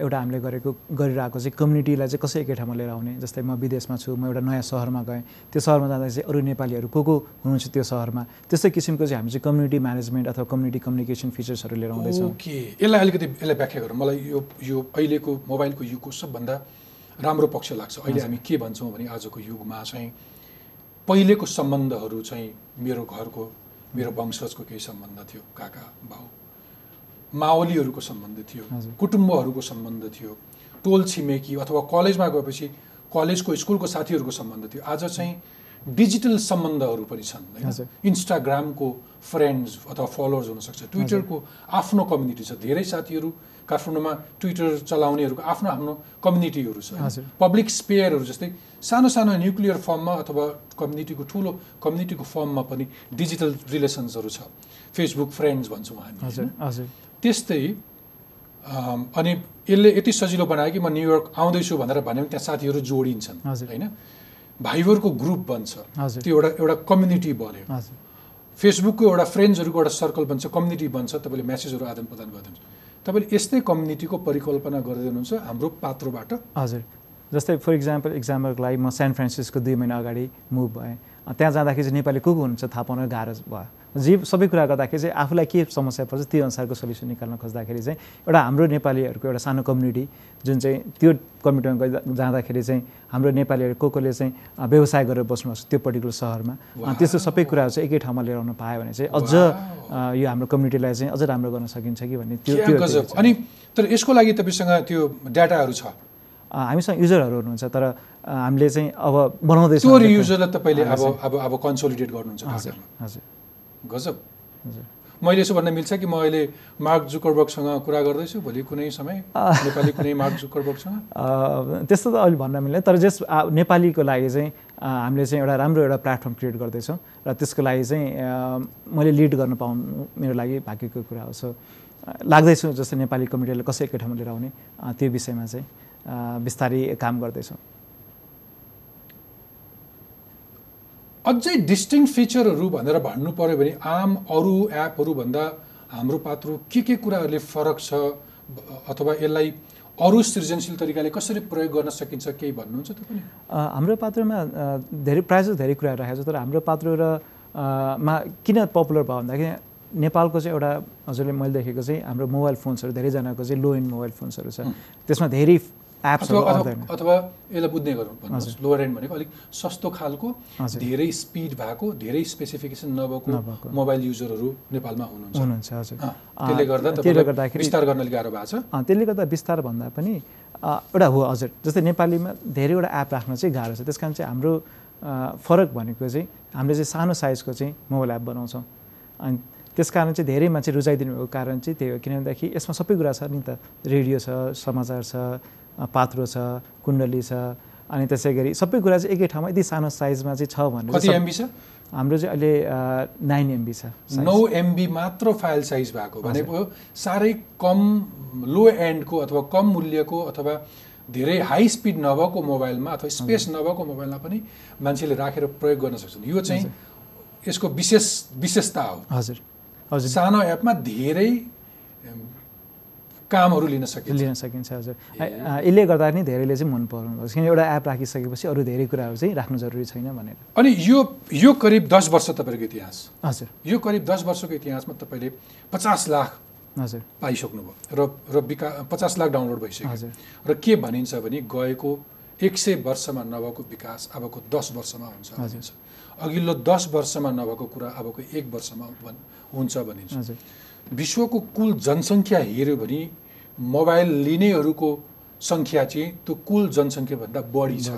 एउटा हामीले गरेको गरिरहेको चाहिँ कम्युनिटीलाई चाहिँ कसै एकै ठाउँमा लिएर आउने जस्तै म विदेशमा छु म एउटा नयाँ सहरमा गएँ त्यो सहरमा जाँदा चाहिँ अरू नेपालीहरू को को हुनुहुन्छ त्यो सहरमा त्यस्तै किसिमको चाहिँ हामी चाहिँ कम्युनिटी म्यानेजमेन्ट अथवा कम्युनिटी कम्युनिकेसन फिचर्सहरू लिएर आउँदैछौँ। ओके यसलाई अलिकति यसलाई व्याख्या गरौँ। मलाई यो यो अहिलेको मोबाइलको युगको सबभन्दा राम्रो पक्ष लाग्छ। अहिले हामी के भन्छौँ भने आजको युगमा चाहिँ पहिलेको सम्बन्धहरू चाहिँ मेरो घरको मेरो वंशजको केही सम्बन्ध थियो काका बाउ। माओलीहरूको सम्बन्ध थियो कुटुम्बहरूको सम्बन्ध थियो टोल छिमेकी अथवा कलेजमा गएपछि कलेजको स्कुलको साथीहरूको सम्बन्ध थियो। आज चाहिँ डिजिटल सम्बन्धहरू पनि छन् होइन। इन्स्टाग्रामको फ्रेन्ड्स अथवा फलोवर्स हुनसक्छ ट्विटरको आफ्नो कम्युनिटी छ धेरै साथीहरू काठमाडौँमा ट्विटर चलाउनेहरूको आफ्नो आफ्नो कम्युनिटीहरू छ। पब्लिक स्पेयरहरू जस्तै सानो सानो न्युक्लियर फर्ममा अथवा कम्युनिटीको ठुलो कम्युनिटीको फर्ममा पनि डिजिटल रिलेसन्सहरू छ। फेसबुक फ्रेन्ड्स भन्छौँ हामी त्यस्तै अनि यसले यति सजिलो बनायो कि म न्युयोर्क आउँदैछु भनेर भन्यो भने त्यहाँ साथीहरू जोडिन्छन्। होइन। भाइबरको ग्रुप बन्छ। त्यो एउटा एउटा कम्युनिटी बन्यो। फेसबुकको एउटा फ्रेन्ड्सहरूको एउटा सर्कल बन्छ कम्युनिटी बन्छ तपाईँले म्यासेजहरू आदान प्रदान गरिदिनुहुन्छ। तपाईँले यस्तै कम्युनिटीको परिकल्पना गर्दै हुनुहुन्छ हाम्रो पात्रोबाट? हजुर। जस्तै फर इक्जाम्पल इक्जाम्पलको लागि म सेन फ्रान्सिस्को दुई महिना अगाडि मुभ भएँ। त्यहाँ जाँदाखेरि चाहिँ नेपाली को को हुनुहुन्छ? थाहा पाउन गाह्रो भयो। जे सबै कुरा गर्दाखेरि चाहिँ आफूलाई के समस्या पर्छ त्यो अनुसारको सल्युसन निकाल्न खोज्दाखेरि चाहिँ एउटा हाम्रो नेपालीहरूको एउटा सानो कम्युनिटी जुन चाहिँ त्यो कम्युनिटीमा जाँदाखेरि चाहिँ हाम्रो नेपालीहरू को कोले चाहिँ व्यवसाय गरेर बस्नुभएको छ त्यो पर्टिकुलर सहरमा। त्यस्तो सबै कुराहरू चाहिँ एकै ठाउँमा लिएर आउन पायो भने चाहिँ अझ यो हाम्रो कम्युनिटीलाई चाहिँ अझ राम्रो गर्न सकिन्छ कि भन्ने त्यो अनि तर यसको लागि तपाईँसँग त्यो डाटाहरू छ? हामीसँग युजरहरू हुनुहुन्छ तर हामीले चाहिँ अब बनाउँदैछौँ युजरलाई तपाईँले अब। अब अब कन्सोलिडेट गर्नुहुन्छ हजुर हजुर। गजब। मैले यसो भन्न मिल्छ कि म अहिले मार्क जुकरबर्गसँग कुरा गर्दैछु भोलि कुनै समय नेपाली कुनै मार्क जुकरबर्गसँग? त्यस्तो त अहिले भन्न मिल्दैन तर जस नेपालीको लागि चाहिँ हामीले चाहिँ एउटा राम्रो एउटा प्लेटफर्म क्रिएट गर्दैछौँ र त्यसको लागि चाहिँ मैले लिड गर्न पाउनु मेरो लागि भाग्यको कुरा हो। सो लाग्दैछु जस्तै नेपाली कम्युनिटीलाई कसरी एकै ठाउँमा लिएर आउने त्यो विषयमा चाहिँ बिस्तारै काम गर्दैछौँ। अझै डिस्टिङ फिचरहरू भनेर भन्नु पऱ्यो भने आम अरू एपहरूभन्दा हाम्रो पात्रो के के कुराहरूले फरक छ अथवा यसलाई अरू सृजनशील तरिकाले कसरी प्रयोग गर्न सकिन्छ केही भन्नुहुन्छ तपाईँ हाम्रो पात्रमा धेरै प्रायः जस्तो धेरै कुराहरू राखेको छ तर हाम्रो पात्रो र मा किन पपुलर भयो भन्दाखेरि नेपालको चाहिँ एउटा हजुरले मैले देखेको चाहिँ हाम्रो मोबाइल फोन्सहरू धेरैजनाको चाहिँ लो एन्ड मोबाइल फोन्सहरू छ। त्यसमा धेरै अथवा यसलाई बुझ्ने गरौँ भन्नुहोस्। लोवर एन्ड भनेको अलिक सस्तो खालको। धेरै स्पिड भएको धेरै स्पेसिफिकेसन नभएको। मोबाइल युजरहरू नेपालमा हुनुहुन्छ। त्यसले गर्दा विस्तार गर्न अलिक गाह्रो भएको छ। त्यसले गर्दा विस्तार भन्दा पनि एउटा हो हजुर। जस्तै नेपालीमा धेरैवटा एप राख्न चाहिँ गाह्रो छ। त्यस कारण चाहिँ हाम्रो फरक भनेको चाहिँ हामीले चाहिँ सानो साइजको चाहिँ मोबाइल एप बनाउँछौँ। अनि त्यस कारण चाहिँ धेरै मान्छे रुचाइदिनु भएको कारण चाहिँ त्यही हो। किनभनेदेखि यसमा सबै कुरा छ नि त। रेडियो छ समाचार छ पात्रो छ कुण्डली छ अनि त्यसै गरी सबै कुरा चाहिँ एकै ठाउँमा यति सानो साइजमा चाहिँ छ भने कति एमबी छ? हाम्रो चाहिँ अहिले नाइन एमबी छ। नौ एमबी मात्र फाइल साइज भएको भनेको साह्रै कम लो एन्डको अथवा कम मूल्यको अथवा धेरै हाई स्पिड नभएको मोबाइलमा अथवा स्पेस नभएको मोबाइलमा पनि मान्छेले राखेर प्रयोग गर्न सक्छन्। यो चाहिँ यसको विशेष विशेषता हो। हजुर। हजुर। सानो एपमा धेरै कामहरू लिन सकिन्छ। लिन सकिन्छ हजुर। यसले गर्दा नि धेरैले चाहिँ मन पराउनु भएको छ। किन एउटा एप राखिसकेपछि अरू धेरै कुराहरू चाहिँ राख्नु जरुरी छैन भनेर। अनि यो यो करिब दस वर्ष तपाईँको इतिहास। हजुर। यो करिब दस वर्षको इतिहासमा तपाईँले पचास लाख हजुर। पाइसक्नुभयो र र विका पचास लाख डाउनलोड भइसक्यो। हजुर। र के भनिन्छ भने गएको एक सय वर्षमा नभएको विकास अबको दस वर्षमा हुन्छ अघिल्लो दस वर्षमा नभएको कुरा अबको एक वर्षमा हुन्छ भनिन्छ। हजुर। विश्वको कुल जनसङ्ख्या हेऱ्यो भने मोबाइल लिनेहरूको सङ्ख्या चाहिँ त्यो कुल जनसङ्ख्याभन्दा बढी छ।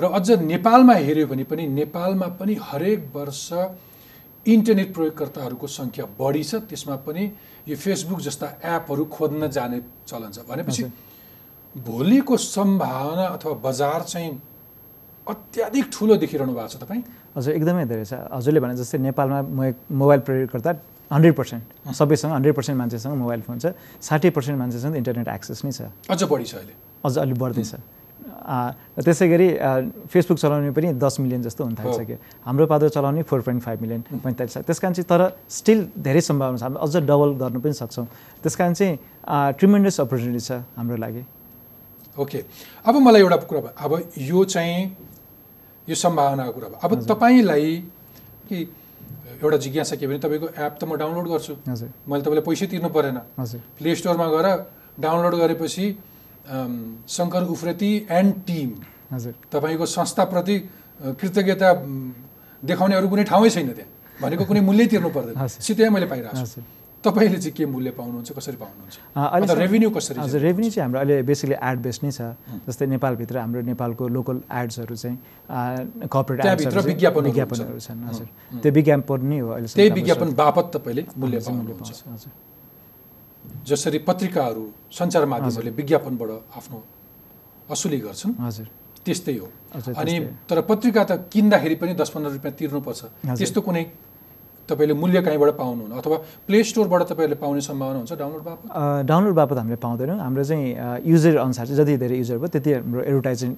र अझ नेपालमा हेऱ्यो भने पनि नेपालमा पनि हरेक वर्ष इन्टरनेट प्रयोगकर्ताहरूको सङ्ख्या बढी छ। त्यसमा पनि यो फेसबुक जस्ता एपहरू खोज्न जाने चलन छ। भनेपछि भोलिको सम्भावना अथवा बजार चाहिँ अत्याधिक ठुलो देखिरहनु भएको छ तपाईँ? हजुर एकदमै धेरै छ। हजुरले भने जस्तै नेपालमा म एक मोबाइल प्रयोगकर्ता हन्ड्रेड पर्सेन्ट। सबैसँग हन्ड्रेड पर्सेन्ट मान्छेसँग मोबाइल फोन छ। साठी पर्सेन्ट मान्छेसँग इन्टरनेट एक्सेस नै छ। अझ बढी छ अहिले। अझ अलिक बढ्दैछ। त्यसै गरी फेसबुक चलाउने पनि दस मिलियन जस्तो हुन थालिसक्यो। हाम्रो पादो चलाउने फोर पोइन्ट फाइभ मिलियन पैँतालिस त्यस कारण चाहिँ तर स्टिल धेरै सम्भावना छ। हामी अझ डबल गर्नु पनि सक्छौँ। त्यस कारण चाहिँ ट्रिमेन्डस अपर्च्युनिटी छ हाम्रो लागि। ओके अब मलाई एउटा कुरा भयो अब यो चाहिँ यो सम्भावनाको कुरा अब तपाईँलाई कि एउटा जिज्ञासा के भने तपाईँको एप त म डाउनलोड गर्छु। मैले तपाईँलाई पैसै तिर्नु परेन। प्ले स्टोरमा गएर डाउनलोड गरेपछि शङ्कर उफ्रेती एन्ड टिम हजुर। तपाईँको संस्थाप्रति कृतज्ञता देखाउने अरू कुनै ठाउँै छैन त्यहाँ। भनेको कुनै मूल्यै तिर्नु पर्दैन। सिधै मैले पाइरहेको छु। तपाईँले चाहिँ के मूल्य पाउनुहुन्छ कसरी पाउनुहुन्छ? अहिले रेभिन्यू कसरी हजुर रेभिन्यू चाहिँ हाम्रो अहिले बेसिकली एड बेस्ड नै छ। जस्तै नेपालभित्र हाम्रो नेपालको लोकल एड्सहरू चाहिँ कर्पोरेट त्यहाँभित्र विज्ञापनहरू विज्ञापनहरू छन् हजुर। त्यो विज्ञापन नै हो अहिले त्यही विज्ञापन बापत तपाईँले मूल्य पाउनुहुन्छ। हजुर। जसरी पत्रिकाहरू सञ्चार माध्यमहरूले विज्ञापनबाट आफ्नो असुली गर्छन् हजुर। त्यस्तै हो। अनि। तर पत्रिका त किन्दाखेरि पनि दस पन्ध्र रुपियाँ तिर्नुपर्छ। त्यस्तो कुनै तपाईँले मूल्य कहीँबाट पाउनुहुन्न अथवा प्ले स्टोरबाट तपाईँहरूले पाउने सम्भावना हुन्छ डाउनलोड बापत? डाउनलोड बापत हामीले पाउँदैनौँ। हाम्रो चाहिँ युजर अनुसार चाहिँ जति धेरै युजर भयो त्यति हाम्रो एडभर्टाइजिङ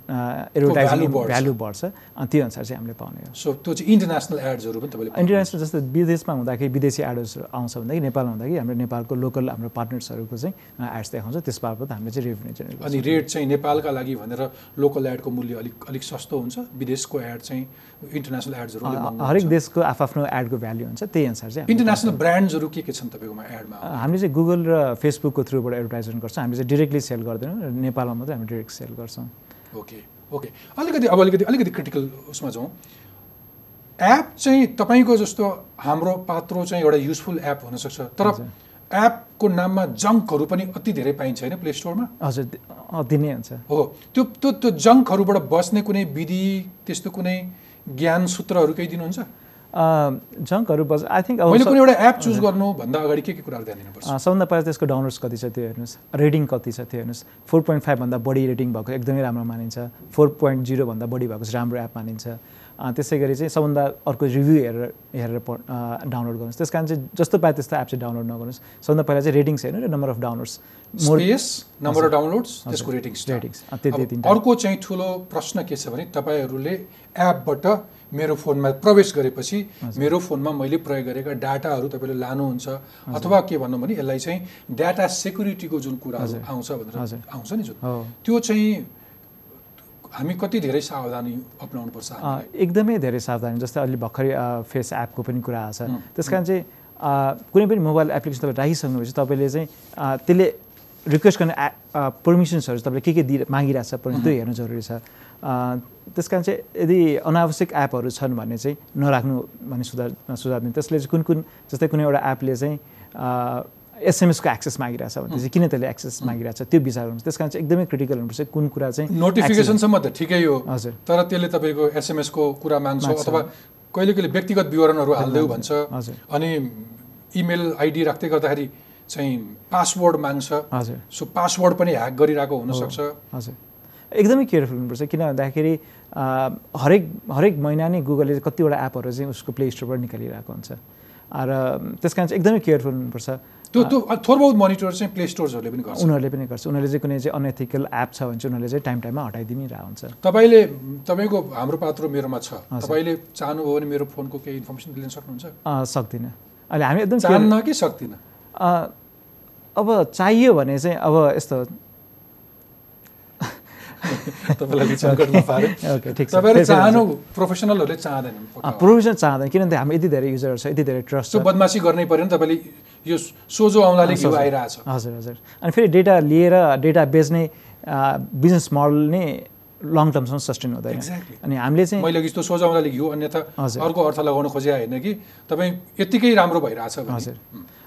एडभर्टाइजिङ। भ्यालु बढ्छ। अनि त्यो अनुसार चाहिँ हामीले पाउने हो। सो त्यो चाहिँ इन्टरनेसनल एड्सहरू पनि तपाईँले। इन्टरनेसनल जस्तो विदेशमा हुँदाखेरि विदेशी एड्सहरू आउँछ भन्दाखेरि नेपालमा हुँदाखेरि हाम्रो नेपालको लोकल हाम्रो पार्टनर्सहरूको चाहिँ एड्स देखाउँछ। त्यस बापत हामीले चाहिँ रेभेन्यू जेनेरेट अनि रेट चाहिँ नेपालका लागि भनेर लोकल एडको मूल्य अलिक अलिक सस्तो हुन्छ। विदेशको एड चाहिँ इन्टरनेसनल एड्सहरू हरेक। देशको आफ्नो एडको भ्याल्यु हुन्छ त्यही अनुसार चाहिँ इन्टरनेसनल ब्रान्ड्सहरू के के छन् तपाईँकोमा एडमा हामीले चाहिँ गुगल र फेसबुकको थ्रुबाट एडभर्टाइजमेन्ट गर्छौँ। हामीले चाहिँ डिरेक्टली सेल गर्दैनौँ नेपालमा मात्रै हामी डिरेक्ट सेल गर्छौँ। ओके ओके अलिकति अब अलिकति अलिकति क्रिटिकल उसमा जाउँ। एप चाहिँ तपाईँको जस्तो हाम्रो पात्रो चाहिँ एउटा युजफुल एप हुनसक्छ तर एपको नाममा जङ्कहरू पनि अति धेरै पाइन्छ होइन प्ले स्टोरमा हजुर अति नै हुन्छ। हो त्यो त्यो त्यो जङ्कहरूबाट बस्ने कुनै विधि त्यस्तो कुनै ज्ञान सूत्रहरू केही दिनुहुन्छ? जङ्कहरू बज आई थिङ्क मैले कुनै एउटा एप चुज गर्नुभन्दा अगाडि के के कुराहरू ध्यान दिनुपर्छ? सबभन्दा पहिला त्यसको डाउनलोड्स कति छ त्यो हेर्नुहोस्। रेटिङ कति छ त्यो हेर्नुहोस्। फोर पोइन्ट फाइभभन्दा बढी रेटिङ भएको एकदमै राम्रो मानिन्छ। फोर पोइन्ट जिरोभन्दा बढी भएको राम्रो एप मानिन्छ। त्यसै गरी चाहिँ सबभन्दा अर्को रिभ्यू हेरेर हेरेर प- डाउनलोड गर्नुहोस्। त्यस कारण चाहिँ जस्तो पाए त्यस्तो एप चाहिँ डाउनलोड नगर्नुहोस्। सबभन्दा पहिला चाहिँ रेटिङ्स हेर्नु र number of downloads more space number of downloads त्यसको रेटिङ्स रेटिङ्स अ, त्यो त्यो अब तिनवटा अर्को चाहिँ ठुलो प्रश्न के छ भने तपाईँहरूले एपबाट मेरो फोनमा प्रवेश गरेपछि मेरो फोनमा मैले प्रयोग गरेका डाटाहरू तपाईँले लानुहुन्छ। अथवा के भनौँ भने यसलाई चाहिँ डाटा सेक्युरिटीको जुन कुराहरू आउँछ भनेर। आउँछ नि जुन। त्यो चाहिँ हामी कति धेरै सावधानी अप्नाउनु पर्छ अ, एकदमै धेरै सावधानी जस्तै अहिले भर्खरै फेस एपको पनि कुरा आएको छ। त्यस कारण चाहिँ कुनै पनि मोबाइल एप्लिकेसन तपाईँ राखिसक्नुभएपछि तपाईँले चाहिँ त्यसले रिक्वेस्ट गर्ने पर्मिसन्सहरू तपाईँले के के दि मागिरहेको छ पनि त्यो हेर्नु जरुरी छ। त्यस कारण चाहिँ यदि अनावश्यक एपहरू छन् भने चाहिँ नराख्नु भन्ने सुझाव सुझाव दिनु। त्यसले चाहिँ कुन कुन जस्तै कुनै एउटा एपले चाहिँ एसएमएसको एक्सेस मागिरहेछ भने चाहिँ किन त्यसले एक्सेस मागिरहेछ? त्यो विचार गर्नु त्यस कारण चाहिँ एकदमै क्रिटिकल हुनुपर्छ। कुन कुरा चाहिँ नोटिफिकेसनसम्म त ठिकै हो हजुर। तर त्यसले तपाईँको एसएमएसको कुरा माग्छ माग्छ। अथवा कहिले कहिले व्यक्तिगत विवरणहरू हालिदेऊ भन्छ। हजुर। अनि इमेल आइडी राख्दै गर्दाखेरि चाहिँ पासवर्ड माग्छ। हजुर। सो पासवर्ड पनि ह्याक गरिरहेको हुनसक्छ। हजुर। एकदमै केयरफुल हुनुपर्छ। किन भन्दाखेरि हरेक हरेक महिना नै गुगलले कतिवटा एपहरू चाहिँ उसको प्ले स्टोरबाट निकालिरहेको हुन्छ। र त्यस कारण चाहिँ एकदमै केयरफुल हुनुपर्छ। त्यो त्यो थोर बहुत मोनिटर चाहिँ प्ले स्टोर्सहरूले पनि गर्छ। उनीहरूले पनि गर्छ। उनीहरूले चाहिँ कुनै चाहिँ अनएथिकल एप छ भने चाहिँ उनीहरूले चाहिँ टाइम टाइममा हटाइदिनै रहेको हुन्छ। तपाईँले तपाईँको हाम्रो पात्र मेरोमा छ। तपाईँले चाहनुभयो भने मेरो फोनको केही इन्फर्मेसन लिन सक्नुहुन्छ? सक्दिनँ। अहिले हामी एकदम चाहन्न कि सक्दिनँ? अब चाहियो भने चाहिँ अब यस्तो। चाहनु प्रोफेसनलहरूले हो। प्रोभिजन चाहँदैन किनभने हामी यति धेरै युजरहरू छ यति धेरै ट्रस्ट बदमासी गर्नै पर्यो नि तपाईँले। यो सोझो आउँदाले घिउ आइरहेछ। हजुर हजुर। अनि फेरि डेटा लिएर डेटा बेच्ने बिजनेस मोडल नै लङ टर्मसम्म सस्टेन हुँदैन. अनि हामीले चाहिँ मैले यस्तो सोझो आउँदाले घिउ अन्यथा हजुर। अर्को अर्थ लगाउन खोजे होइन कि तपाईँ यत्तिकै राम्रो भइरहेछ हजुर।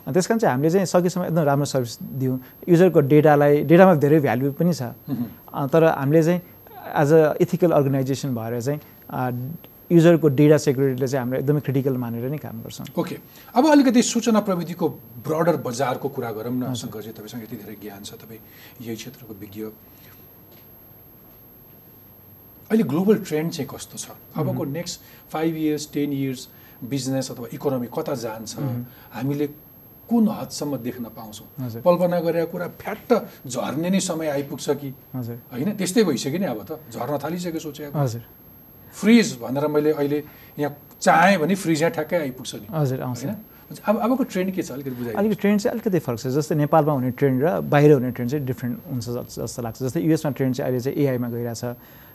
अनि त्यस कारण चाहिँ हामीले चाहिँ सकेसम्म एकदम राम्रो सर्भिस दिउँ युजरको डेटालाई डेटामा धेरै भ्याल्यु पनि छ। तर हामीले चाहिँ एज अ इथिकल अर्गनाइजेसन भएर चाहिँ युजरको डेटा सेक्युरिटीले चाहिँ हाम्रो एकदमै क्रिटिकल मानेर नै काम गर्छौँ। ओके। अब अलिकति सूचना प्रविधिको ब्रडर बजारको कुरा गरौँ न शङ्करजी तपाईँसँग यति धेरै ज्ञान छ तपाईँ यही क्षेत्रको विज्ञ। अहिले ग्लोबल ट्रेन्ड चाहिँ कस्तो छ? अबको next five years ten years business अथवा इकोनोमी कता जान्छ? हामीले कुन हदसम्म देख्न पाउँछौँ। कल्पना गरेका कुरा फ्याट्ट झर्ने नै समय आइपुग्छ कि? होइन त्यस्तै भइसक्यो नि अब त झर्न थालिसक्यो सोचेको हजुर। फ्रिज भनेर मैले अहिले यहाँ चाहेँ भने फ्रिज यहाँ ठ्याक्कै आइपुग्छ नि। हजुर आउँछ। अब अबको ट्रेन्ड के छ? अलिकति बुझाइ अलिकति ट्रेन्ड चाहिँ अलिकति फरक छ। जस्तै नेपालमा हुने ट्रेन्ड र बाहिर हुने ट्रेन्ड चाहिँ डिफ्रेन्ट हुन्छ जस्तो लाग्छ। जस्तै युएसमा ट्रेन्ड चाहिँ अहिले चाहिँ एआईमा गइरहेछ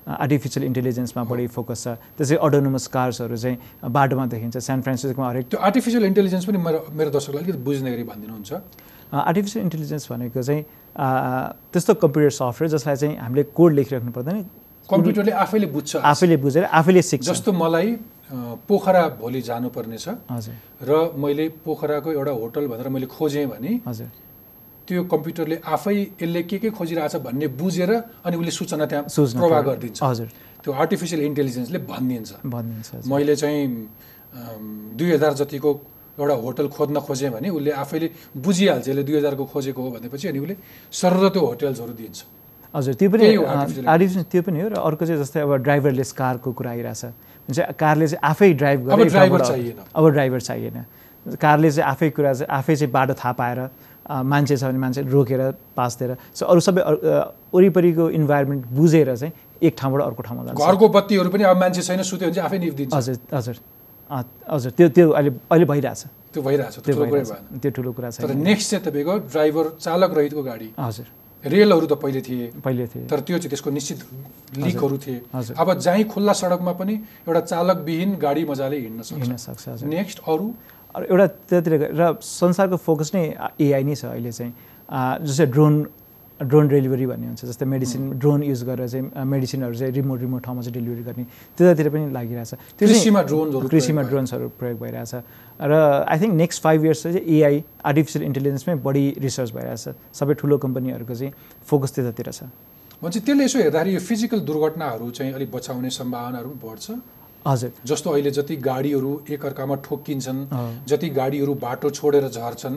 आर्टिफिसियल इन्टेलिजेन्समा बढी फोकस छ। त्यसै अटोनोमस कार्सहरू चाहिँ बाटोमा देखिन्छ। सान फ्रान्सिस्कोमा हरेक त्यो आर्टिफिसियल इन्टेलिजेन्स पनि मेरो मेरो दर्शकलाई अलिकति बुझ्ने गरी भनिदिनुहुन्छ। आर्टिफिसियल इन्टेलिजेन्स भनेको चाहिँ त्यस्तो कम्प्युटर सफ्टवेयर जसलाई चाहिँ हामीले कोड लेखिराख्नु पर्दैन कम्प्युटरले आफैले बुझ्छ। आफैले बुझेर आफैले सिक्छ। जस्तो मलाई पोखरा भोलि जानुपर्ने छ र मैले पोखराको एउटा होटल भनेर मैले खोजेँ भने त्यो कम्प्युटरले आफै यसले के के खोजिरहेछ भन्ने बुझेर अनि उसले सूचना त्यहाँ प्रवाह गरिदिन्छ। हजुर। त्यो आर्टिफिसियल इन्टेलिजेन्सले भनिदिन्छ। मैले चाहिँ दुई हजार जतिको एउटा होटल खोज्न खोजेँ भने उसले आफैले बुझिहाल्छ यसले दुई हजारको खोजेको हो भनेपछि अनि उसले सरर त्यो होटल्सहरू दिन्छ। हजुर त्यो पनि artificial त्यो पनि हो र अर्को चाहिँ जस्तै अब ड्राइभरलेस कारको कुरा आइरहेछ। हुन्छ कारले चाहिँ आफै ड्राइभ गरेर ड्राइभर एकठाउँबाट- चाहिएन। अब ड्राइभर चाहिएन। कारले चाहिँ आफै कुरा चाहिँ आफै चाहिँ बाटो थाहा पाएर मान्छे छ भने मान्छे रोकेर पास दिएर सो अरू सबै वरिपरिको इन्भाइरोमेन्ट बुझेर चाहिँ एक ठाउँबाट अर्को ठाउँमा जान्छ। घरको बत्तीहरू पनि अब मान्छे छैन सुत्यो भने चाहिँ आफै निभिदिन्छ हजुर हजुर। हजुर त्यो त्यो अहिले अहिले भइरहेछ। त्यो भइरहेछ त्यो कुरै ठुलो कुरा तर छैन नेक्स्ट चाहिँ तपाईँको ड्राइभर चालक रहितको गाडी। हजुर। रेलहरू त पहिले थिए। पहिले थियो तर त्यो चाहिँ त्यसको निश्चित लिकहरू थिए। अब जहीँ खुल्ला सडकमा पनि एउटा चालकविहीन गाडी मजाले हिँड्न सक्छ। सक्छ नेक्स्ट अरू? एउटा त्यतातिर र संसारको फोकस नै एआई नै छ अहिले चाहिँ। जस्तै ड्रोन ड्रोन डेलिभरी भन्ने हुन्छ जस्तै मेडिसिन ड्रोन युज गरेर चाहिँ मेडिसिनहरू चाहिँ रिमोट रिमोट ठाउँमा चाहिँ डेलिभरी गर्ने त्यतातिर पनि लागिरहेछ। त्यो कृषिमा ड्रोनहरू कृषिमा ड्रोन्सहरू प्रयोग भइरहेछ। र I think next five years चाहिँ एआई आर्टिफिसियल इन्टेलिजेन्समै बढी रिसर्च भइरहेछ। सबै ठुलो कम्पनीहरूको चाहिँ फोकस त्यतातिर छ। भन्छ त्यसले यसो हेर्दाखेरि यो फिजिकल दुर्घटनाहरू चाहिँ अलिक बचाउने सम्भावनाहरू पनि बढ्छ। हजुर। जस्तो अहिले जति गाडीहरू एकअर्कामा ठोक्किन्छन्। जति गाडीहरू बाटो छोडेर झर्छन्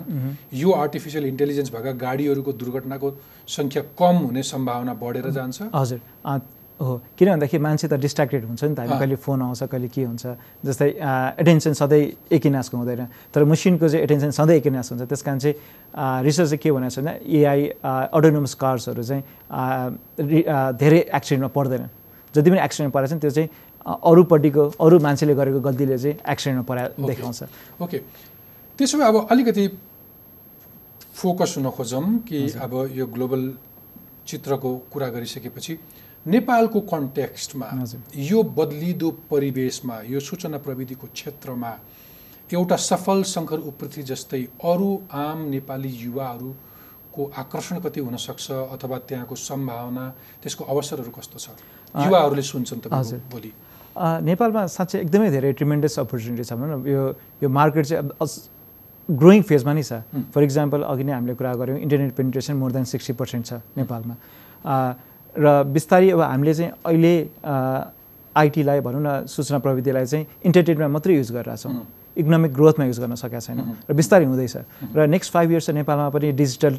यो आर्टिफिसियल इन्टेलिजेन्स भएका गाडीहरूको दुर्घटनाको सङ्ख्या कम हुने सम्भावना बढेर जान्छ। हजुर। हो। किन भन्दाखेरि मान्छे त डिस्ट्राक्टेड हुन्छ नि त। हामी। कहिले फोन आउँछ कहिले के हुन्छ। जस्तै एटेन्सन सधैँ एकिनासको हुँदैन। तर मसिनको चाहिँ एटेन्सन सधैँ एकिनास हुन्छ। त्यस कारण चाहिँ रिसर्च चाहिँ के भनेको छ भने एआई अटोनोमस कार्सहरू चाहिँ धेरै एक्सिडेन्टमा पर्दैन। जति पनि एक्सिडेन्ट परेको छ त्यो चाहिँ अरूपट्टिको अरू मान्छेले गरेको गल्तीले चाहिँ एक्सिडेन्टमा परा देखाउँछ। ओके त्यसो भए अब अलिकति फोकस हुन खोजौँ कि अब यो ग्लोबल चित्रको कुरा गरिसकेपछि नेपालको कन्टेक्स्टमा। यो बदलिदो परिवेशमा यो सूचना प्रविधिको क्षेत्रमा एउटा सफल शङ्कर उप्रति जस्तै अरू आम नेपाली युवाहरूको आकर्षण कति हुनसक्छ अथवा त्यहाँको सम्भावना त्यसको अवसरहरू कस्तो छ? युवाहरूले सुन्छन् त। भोलि। नेपालमा साँच्चै एकदमै धेरै ट्रिमेन्डस अपर्च्युनिटी छ भनौँ न यो यो मार्केट चाहिँ ग्रोइङ फेजमा नै छ। फर इक्जाम्पल अघि नै हामीले कुरा गऱ्यौँ internet penetration more than sixty percent छ नेपालमा। र बिस्तारै अब हामीले चाहिँ अहिले आइटीलाई भनौँ न सूचना प्रविधिलाई चाहिँ इन्टरटेनमेन्टमा मात्रै युज गरिरहेछौँ इकोनोमिक ग्रोथमा युज गर्न सकेका छैनौँ। र बिस्तारै हुँदैछ। र नेक्स्ट फाइभ इयर्स नेपालमा पनि डिजिटल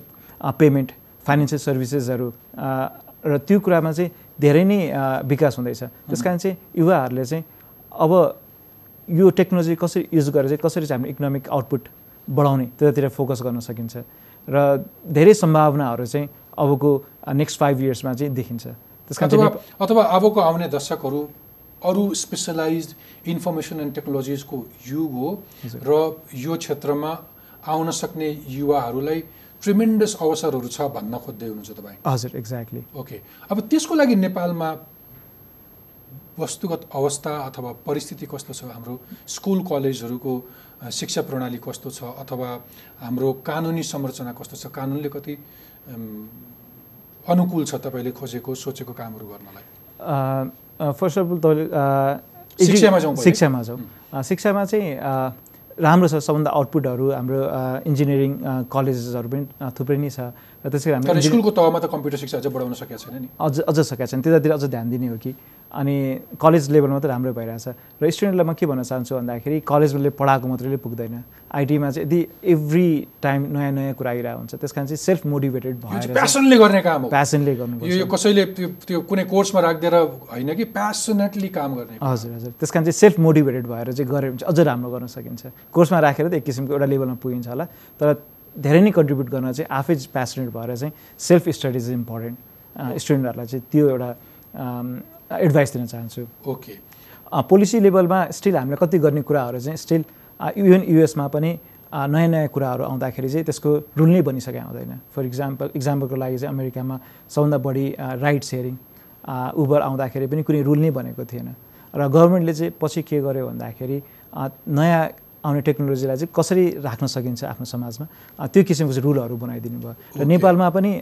पेमेन्ट फाइनेन्सियल सर्भिसेसहरू र त्यो कुरामा चाहिँ धेरै नै विकास हुँदैछ। त्यस कारण चाहिँ युवाहरूले चाहिँ अब यो टेक्नोलोजी कसरी युज गरेर चाहिँ कसरी चाहिँ हाम्रो इकोनोमिक आउटपुट बढाउने त्यतातिर फोकस गर्न सकिन्छ। र धेरै सम्भावनाहरू चाहिँ अबको नेक्स्ट फाइभ इयर्समा चाहिँ देखिन्छ। त्यस कारण अथवा अबको आउने दशकहरू अरू स्पेसलाइज इन्फर्मेसन एन्ड टेक्नोलोजिजको युग हो। र यो क्षेत्रमा आउन सक्ने युवाहरूलाई ट्रिमेन्डस अवसरहरू छ भन्न खोज्दै हुनुहुन्छ तपाईँ हजुर एक्ज्याक्टली ओके अब त्यसको लागि नेपालमा वस्तुगत अवस्था अथवा परिस्थिति कस्तो छ हाम्रो स्कुल कलेजहरूको शिक्षा प्रणाली कस्तो छ अथवा हाम्रो कानुनी संरचना कस्तो छ कानुनले कति अनुकूल छ तपाईँले खोजेको सोचेको कामहरू गर्नलाई फर्स्ट अफ अल तपाईँले शिक्षामा जाउँ। शिक्षामा जाउँ शिक्षामा चाहिँ राम्रो छ सबभन्दा आउटपुटहरू हाम्रो इन्जिनियरिङ कलेजेसहरू पनि थुप्रै नै छ। त्यसै गरी तर स्कुलको तहमा त कम्प्युटर शिक्षा अझै बढाउन सकेको छैन नि। अझ अझ सकेका छन्। त्यतातिर अझ ध्यान दिने हो कि। अनि कलेज लेभलमा त राम्रो भइरहेछ। र स्टुडेन्टलाई म के भन्न चाहन्छु भन्दाखेरि कलेजले पढाएको मात्रैले पुग्दैन। आइटीमा चाहिँ यदि एभ्री टाइम नयाँ नयाँ कुरा आइरहेको हुन्छ त्यस कारण चाहिँ सेल्फ मोटिभेटेड यो भएर चाहिँ प्यासनले गर्ने काम हो। प्यासनले गर्नुपर्छ। यो कसैले त्यो त्यो कुनै कोर्समा राखिदिएर होइन कि प्यासनेटली काम गर्ने। हजुर हजुर। त्यस कारण चाहिँ सेल्फ मोटिभेटेड भएर चाहिँ गऱ्यो भने चाहिँ अझ राम्रो गर्न सकिन्छ। कोर्समा राखेर त एक किसिमको एउटा लेभलमा पुगिन्छ होला। तर धेरै नै कन्ट्रिब्युट गर्न चाहिँ आफै प्यासनेट भएर चाहिँ सेल्फ स्टडिज इज इम्पोर्टेन्ट स्टुडेन्टहरूलाई चाहिँ त्यो एउटा एडभाइस दिन चाहन्छु। ओके पोलिसी लेभलमा स्टिल हामीले कति गर्ने कुराहरू चाहिँ स्टिल इभन युएसमा पनि नयाँ नयाँ कुराहरू आउँदाखेरि चाहिँ त्यसको रुल नै बनिसकेको हुँदैन फर इक्जाम्पल इक्जाम्पलको लागि चाहिँ अमेरिकामा सबभन्दा बढी राइट सेयरिङ उबर आउँदाखेरि पनि कुनै रुल नै बनेको थिएन। र गभर्मेन्टले चाहिँ पछि के गर्यो भन्दाखेरि नयाँ आउने टेक्नोलोजीलाई चाहिँ कसरी राख्न सकिन्छ आफ्नो समाजमा? त्यो किसिमको चाहिँ रुलहरू बनाइदिनु भयो। र नेपालमा पनि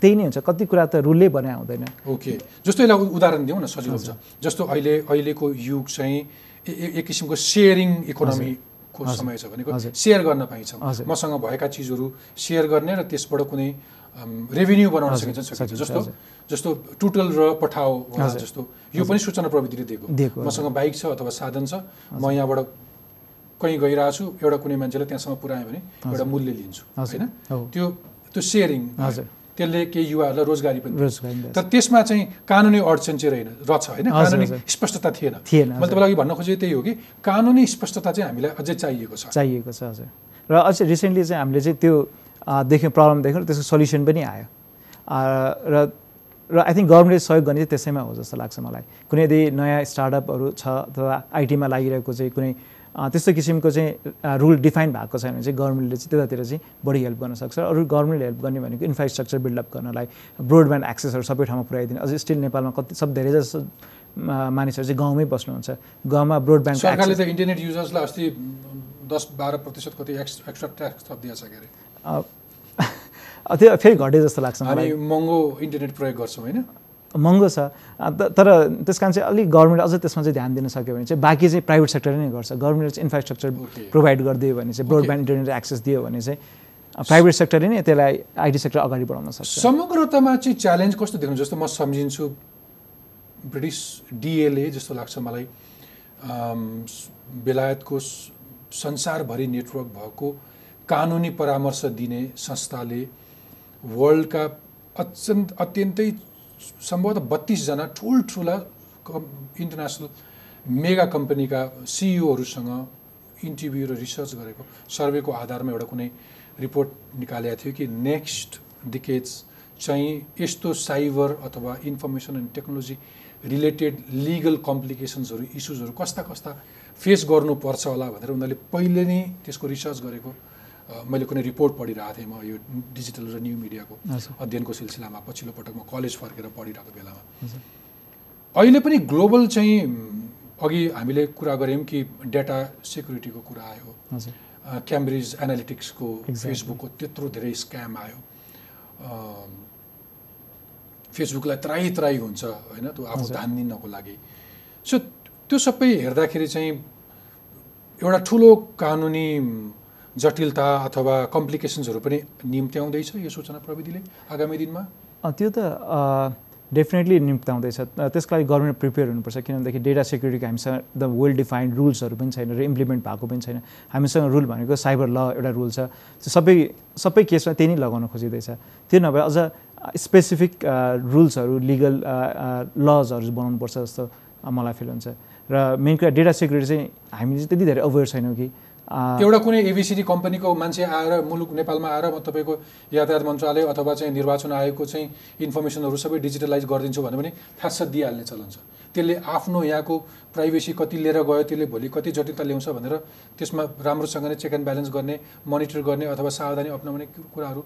त्यही नै हुन्छ। कति कुरा त रुलले बनाए हुँदैन। ओके जस्तो यसलाई उदाहरण दिउँ न सजिलो हुन्छ। जस्तो अहिले अहिलेको युग चाहिँ एक किसिमको सेयरिङ इकोनोमीको समय छ भनेको। सेयर गर्न पाइन्छ। मसँग भएका चिजहरू सेयर गर्ने र त्यसबाट कुनै रेभिन्यू बनाउन सकिन्छ सकिन्छ। जस्तो। जस्तो टुटल र पठाओ। जस्तो यो पनि सूचना प्रविधिले दिएको, मसँग बाइक छ अथवा साधन छ। म यहाँबाट कहीँ गइरहेको छु एउटा कुनै मान्छेलाई त्यहाँसँग पुऱ्याएँ भने एउटा मूल्य लिन्छु। होइन? त्यो त्यो सेयरिङ हजुर। त्यसले केही युवाहरूलाई रोजगारी पनि। तर त्यसमा चाहिँ कानुनी अडचन चाहिँ रहेन रहेछ होइन? कानुनी। स्पष्टता थिएन। थिएन, मैले तपाईँलाई भन्न खोजेको त्यही हो कि कानुनी स्पष्टता चाहिँ हामीलाई अझै चाहिएको छ। चाहिएको छ हजुर। र अझै रिसेन्टली चाहिँ हामीले चाहिँ त्यो देख्यौँ प्रब्लम देख्यौँ त्यसको सल्युसन पनि आयो। र र आई थिङ्क गभर्मेन्टले सहयोग गर्ने चाहिँ त्यसैमा हो जस्तो लाग्छ मलाई। कुनै यदि नयाँ स्टार्टअपहरू छ अथवा आइटीमा लागिरहेको चाहिँ कुनै त्यस्तो किसिमको चाहिँ रुल डिफाइन भएको छैन भने चाहिँ गभर्मेन्टले चाहिँ त्यतातिर चाहिँ बढी हेल्प गर्न सक्छ अरू गभर्मेन्टले हेल्प गर्ने भनेको इन्फ्रास्ट्रक्चर बिल्डअप गर्नलाई ब्रोडब्यान्ड एक्सेसहरू सबै ठाउँमा पुऱ्याइदिने। अझै स्टिल नेपालमा कति सब धेरै जस्तो मानिसहरू चाहिँ गाउँमै बस्नुहुन्छ। गाउँमा ब्रोडब्यान्ड सरकारले त इन्टरनेट युजर्सलाई अस्ति दस बाह्र प्रतिशत कति एक्स एक्स्ट्रा ट्याक्स थपिदिएको छ के अरे? त्यो फेरि घटे जस्तो लाग्छ मलाई। महँगो इन्टरनेट प्रयोग गर्छौँ होइन? महँगो छ। तर त्यस कारण चाहिँ अलिक गभर्मेन्ट अझै त्यसमा चाहिँ ध्यान दिन सक्यो भने चाहिँ बाँकी चाहिँ प्राइभेट सेक्टरले नै गर्छ। गभर्मेन्टले चाहिँ इन्फ्रास्ट्रक्चर. प्रोभाइड गरिदियो भने चाहिँ ब्रोडब्यान्ड इन्टरनेट एक्सेस दियो भने चाहिँ प्राइभेट सेक्टरले नै त्यसलाई आइटी सेक्टर अगाडि बढाउन सक्छ। समग्रतामा चाहिँ च्यालेन्ज कस्तो देख्नु जस्तो म सम्झिन्छु ब्रिटिस डिएलए जस्तो लाग्छ मलाई। बेलायतको संसारभरि नेटवर्क भएको कानुनी परामर्श दिने संस्थाले वर्ल्डका अत्यन्त अत्यन्तै सम्भवतः बत्तिसजना ठुल्ठुला कम इन्टरनेसनल मेगा कम्पनीका सिइओहरूसँग इन्टरभ्यू र रिसर्च गरेको सर्वेको आधारमा एउटा कुनै रिपोर्ट निकालेको थियो कि नेक्स्ट डिकेट्स चाहिँ यस्तो साइबर अथवा information and technology related legal कम्प्लिकेसन्सहरू इस्युजहरू कस्ता कस्ता फेस गर्नुपर्छ होला भनेर उनीहरूले पहिले नै त्यसको रिसर्च गरेको मैले कुनै रिपोर्ट पढिरहेको थिएँ म यो डिजिटल र न्यू मिडियाको। अध्ययनको सिलसिलामा पछिल्लो पटक म कलेज फर्केर पढिरहेको बेलामा। अहिले पनि ग्लोबल चाहिँ अघि हामीले कुरा गऱ्यौँ कि डेटा सेक्युरिटीको कुरा आयो। क्याम्ब्रिज एनालिटिक्सको. फेसबुकको त्यत्रो धेरै स्क्याम आयो। फेसबुकलाई त्राई त्राई हुन्छ होइन? त्यो आफू हजुर। धानिनको लागि। सो त्यो सबै हेर्दाखेरि चाहिँ एउटा ठुलो कानुनी जटिलता अथवा कम्प्लिकेसन्सहरू पनि निम्त्याउँदैछ यो सूचना प्रविधिले आगामी दिनमा? त्यो त डेफिनेटली निम्ताउँदैछ अ, त्यसको लागि गभर्मेन्ट प्रिपेयर हुनुपर्छ किनभनेदेखि डेटा सेक्युरिटीको हामीसँग एकदम वेल डिफाइन्ड रुल्सहरू पनि छैन र इम्प्लिमेन्ट भएको पनि छैन। हामीसँग रुल भनेको साइबर ल एउटा रुल छ। त्यो सबै सबै केसमा त्यही नै लगाउन खोजिँदैछ। त्यो नभए अझ स्पेसिफिक रुल्सहरू लिगल लजहरू बनाउनुपर्छ जस्तो मलाई फिल हुन्छ। र मेन कुरा डेटा सेक्युरिटी चाहिँ हामी चाहिँ त्यति धेरै अवेर छैनौँ कि। एउटा कुनै एबिसिडी कम्पनीको मान्छे आएर मुलुक नेपालमा आएर म तपाईँको यातायात मन्त्रालय अथवा चाहिँ निर्वाचन आयोगको चाहिँ इन्फर्मेसनहरू सबै डिजिटलाइज गरिदिन्छु भन्यो भने थास दिइहाल्ने चलन छ। त्यसले आफ्नो यहाँको प्राइभेसी कति लिएर गयो त्यसले भोलि कति जटिलता ल्याउँछ भनेर त्यसमा राम्रोसँगले चेक एन्ड ब्यालेन्स गर्ने मोनिटर गर्ने अथवा सावधानी अप्नाउने कुराहरू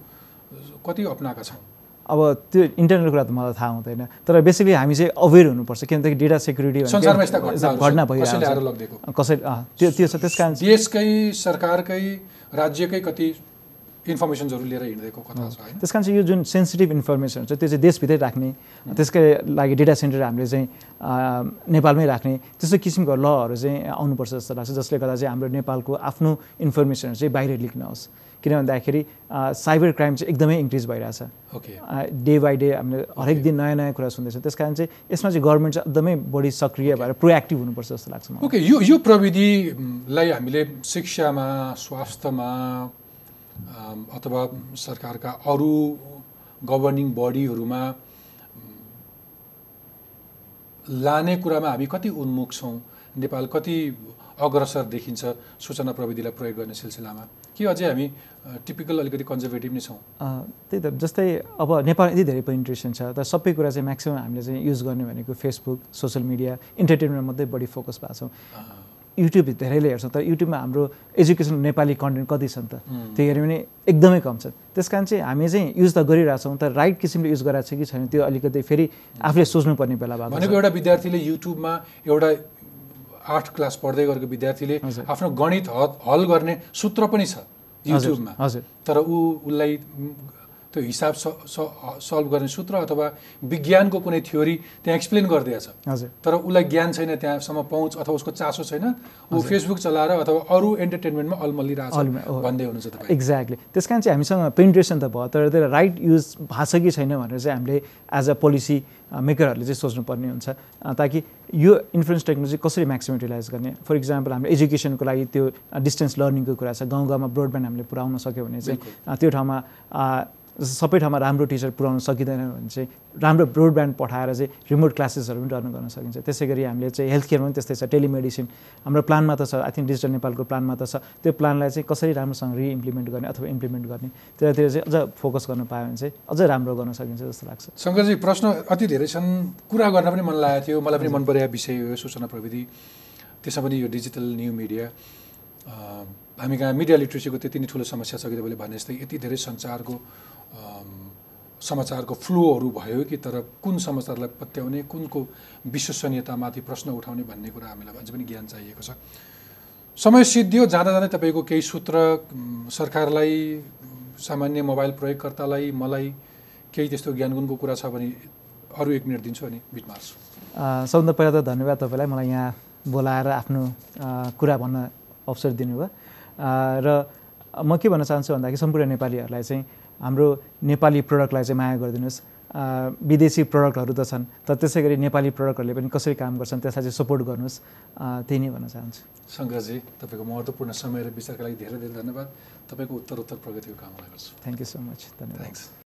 कति अप्नाएका छौँ अब त्यो इन्टरनेटको कुरा त मलाई थाहा हुँदैन। तर बेसिकली हामी चाहिँ अवेर हुनुपर्छ किनभनेदेखि डेटा सेक्युरिटी घटना भइरहेको अँ, त्यो त्यो छ त्यस कारण देशकै सरकारकै राज्यकै कति इन्फर्मेसन्सहरू लिएर हिँडिदिएको कथा छ होइन? त्यस कारण चाहिँ यो जुन सेन्सिटिभ इन्फर्मेसन छ त्यो चाहिँ देशभित्रै राख्ने त्यसकै लागि डेटा सेन्टर हामीले चाहिँ नेपालमै राख्ने त्यस्तो किसिमको लहरू चाहिँ आउनुपर्छ जस्तो लाग्छ जसले गर्दा चाहिँ हाम्रो नेपालको आफ्नो इन्फर्मेसनहरू चाहिँ बाहिर लिक नहोस् किन भन्दाखेरि साइबर क्राइम चाहिँ एकदमै इन्क्रिज भइरहेछ। ओके डे बाई डे हामीले हरेक दिन नयाँ नयाँ कुरा सुन्दैछौँ त्यस कारण चाहिँ यसमा चाहिँ गभर्मेन्ट चाहिँ एकदमै बढी सक्रिय भएर प्रोएक्टिभ हुनुपर्छ जस्तो लाग्छ ओके यो यो प्रविधिलाई हामीले शिक्षामा स्वास्थ्यमा अथवा सरकारका अरू गभर्निङ बडीहरूमा लाने कुरामा हामी कति उन्मुख छौँ नेपाल कति अग्रसर देखिन्छ सूचना प्रविधिलाई प्रयोग गर्ने सिलसिलामा? कि अझै हामी टिपिकल अलिकति कन्जर्भेटिभ नै छौँ? त्यही त जस्तै अब नेपाल यति धेरै पेनिट्रेसन छ तर सबै कुरा चाहिँ म्याक्सिमम् हामीले चाहिँ युज गर्ने भनेको फेसबुक सोसियल मिडिया इन्टरटेनमेन्ट मात्रै बढी फोकस भएको छौँ। युट्युब धेरैले हेर्छौँ तर युट्युबमा हाम्रो एजुकेसन नेपाली कन्टेन्ट कति छन् त? त्यो हेऱ्यो भने एकदमै कम छ। त्यस कारण चाहिँ हामी चाहिँ युज त गरिरहेछौँ तर राइट किसिमले युज गरिरहेको छ कि छैन त्यो अलिकति फेरि आफूले सोच्नुपर्ने बेला भएको भनेको एउटा विद्यार्थीले युट्युबमा एउटा आठ क्लास पढ्दै गरेको विद्यार्थीले। आफ्नो गणित हल गर्ने सूत्र पनि छ युट्युबमा हजुर। तर ऊ उसलाई त्यो हिसाब सल्भ गर्ने सूत्र अथवा विज्ञानको कुनै थ्योरी त्यहाँ एक्सप्लेन गरिदिएछ। हजुर। तर उसलाई ज्ञान छैन त्यहाँसम्म पहुँच अथवा उसको चासो छैन ऊ फेसबुक चलाएर अथवा अरू इन्टरटेनमेन्टमा अल्मलिरहेको छ भन्दै हुनुहुन्छ तपाईँ। एक्ज्याक्टली त्यस कारण चाहिँ हामीसँग पेन्ट्रेसन त भयो तर त्यो राइट युज भएको छ कि छैन भनेर चाहिँ हामीले एज अ पोलिसी मेकरहरूले चाहिँ सोच्नुपर्ने हुन्छ। ताकि यो इन्फ्लुएन्स टेक्नोलोजी कसरी म्याक्सिमम युटिलाइज गर्ने? फर इक्जाम्पल हाम्रो एजुकेसनको लागि त्यो डिस्टेन्स लर्निङको कुरा छ। गाउँ गाउँमा ब्रोडब्यान्ड हामीले पुऱ्याउन सक्यो भने चाहिँ त्यो ठाउँमा सबै ठाउँमा राम्रो टिचर पुऱ्याउन सकिँदैन भने चाहिँ राम्रो ब्रोडब्यान्ड पठाएर चाहिँ रिमोट क्लासेसहरू पनि रन गर्न सकिन्छ। त्यसै गरी हामीले चाहिँ हेल्थ केयरमा पनि त्यस्तै छ। टेलिमेडिसिन हाम्रो प्लानमा त छ। आई थिङ्क डिजिटल नेपालको प्लानमा त छ। त्यो प्लानलाई चाहिँ कसरी राम्रोसँग रिइम्प्लिमेन्ट गर्ने अथवा इम्प्लिमेन्ट गर्ने त्यतातिर चाहिँ अझ फोकस गर्न पायो भने चाहिँ अझै राम्रो गर्न सकिन्छ जस्तो लाग्छ। शङ्करजी प्रश्न अति धेरै छन्। कुरा गर्न पनि मन लागेको थियो। मलाई पनि मन परेको विषय हो सूचना प्रविधि। त्यसमा पनि यो डिजिटल न्यू मिडिया हामी कहाँ मिडिया लिट्रेसीको त्यति नै ठुलो समस्या छ कि तपाईँले भने जस्तै यति धेरै सञ्चारको समाचारको फ्लोहरू भयो कि तर कुन समाचारलाई पत्याउने कुनको विश्वसनीयतामाथि प्रश्न उठाउने भन्ने कुरा हामीलाई अझै पनि ज्ञान चाहिएको छ। समय सिद्धियो जाँदा जाँदै तपाईँको केही सूत्र सरकारलाई सामान्य मोबाइल प्रयोगकर्तालाई मलाई केही त्यस्तो ज्ञानगुणको कुरा छ भने अरू एक मिनट दिन्छु अनि बिचमा सबभन्दा पहिला त धन्यवाद तपाईँलाई मलाई यहाँ बोलाएर आफ्नो कुरा भन्न अवसर दिनुभयो। र म के भन्न चाहन्छु भन्दाखेरि सम्पूर्ण नेपालीहरूलाई चाहिँ हाम्रो नेपाली प्रडक्टलाई चाहिँ माया गरिदिनुहोस्। विदेशी प्रडक्टहरू त छन् तर त्यसै गरी नेपाली प्रडक्टहरूले पनि कसरी काम गर्छन् त्यसलाई चाहिँ सपोर्ट गर्नुहोस्। त्यही नै भन्न चाहन्छु। शङ्करजी तपाईँको महत्त्वपूर्ण समय र विचारका लागि धेरै धेरै धन्यवाद। तपाईँको उत्तर उत्तर प्रगतिको कामना गर्छु। थ्याङ्क यू सो मच धन्यवाद।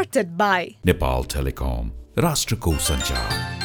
supported by Nepal Telecom, Rashtra Sanchar.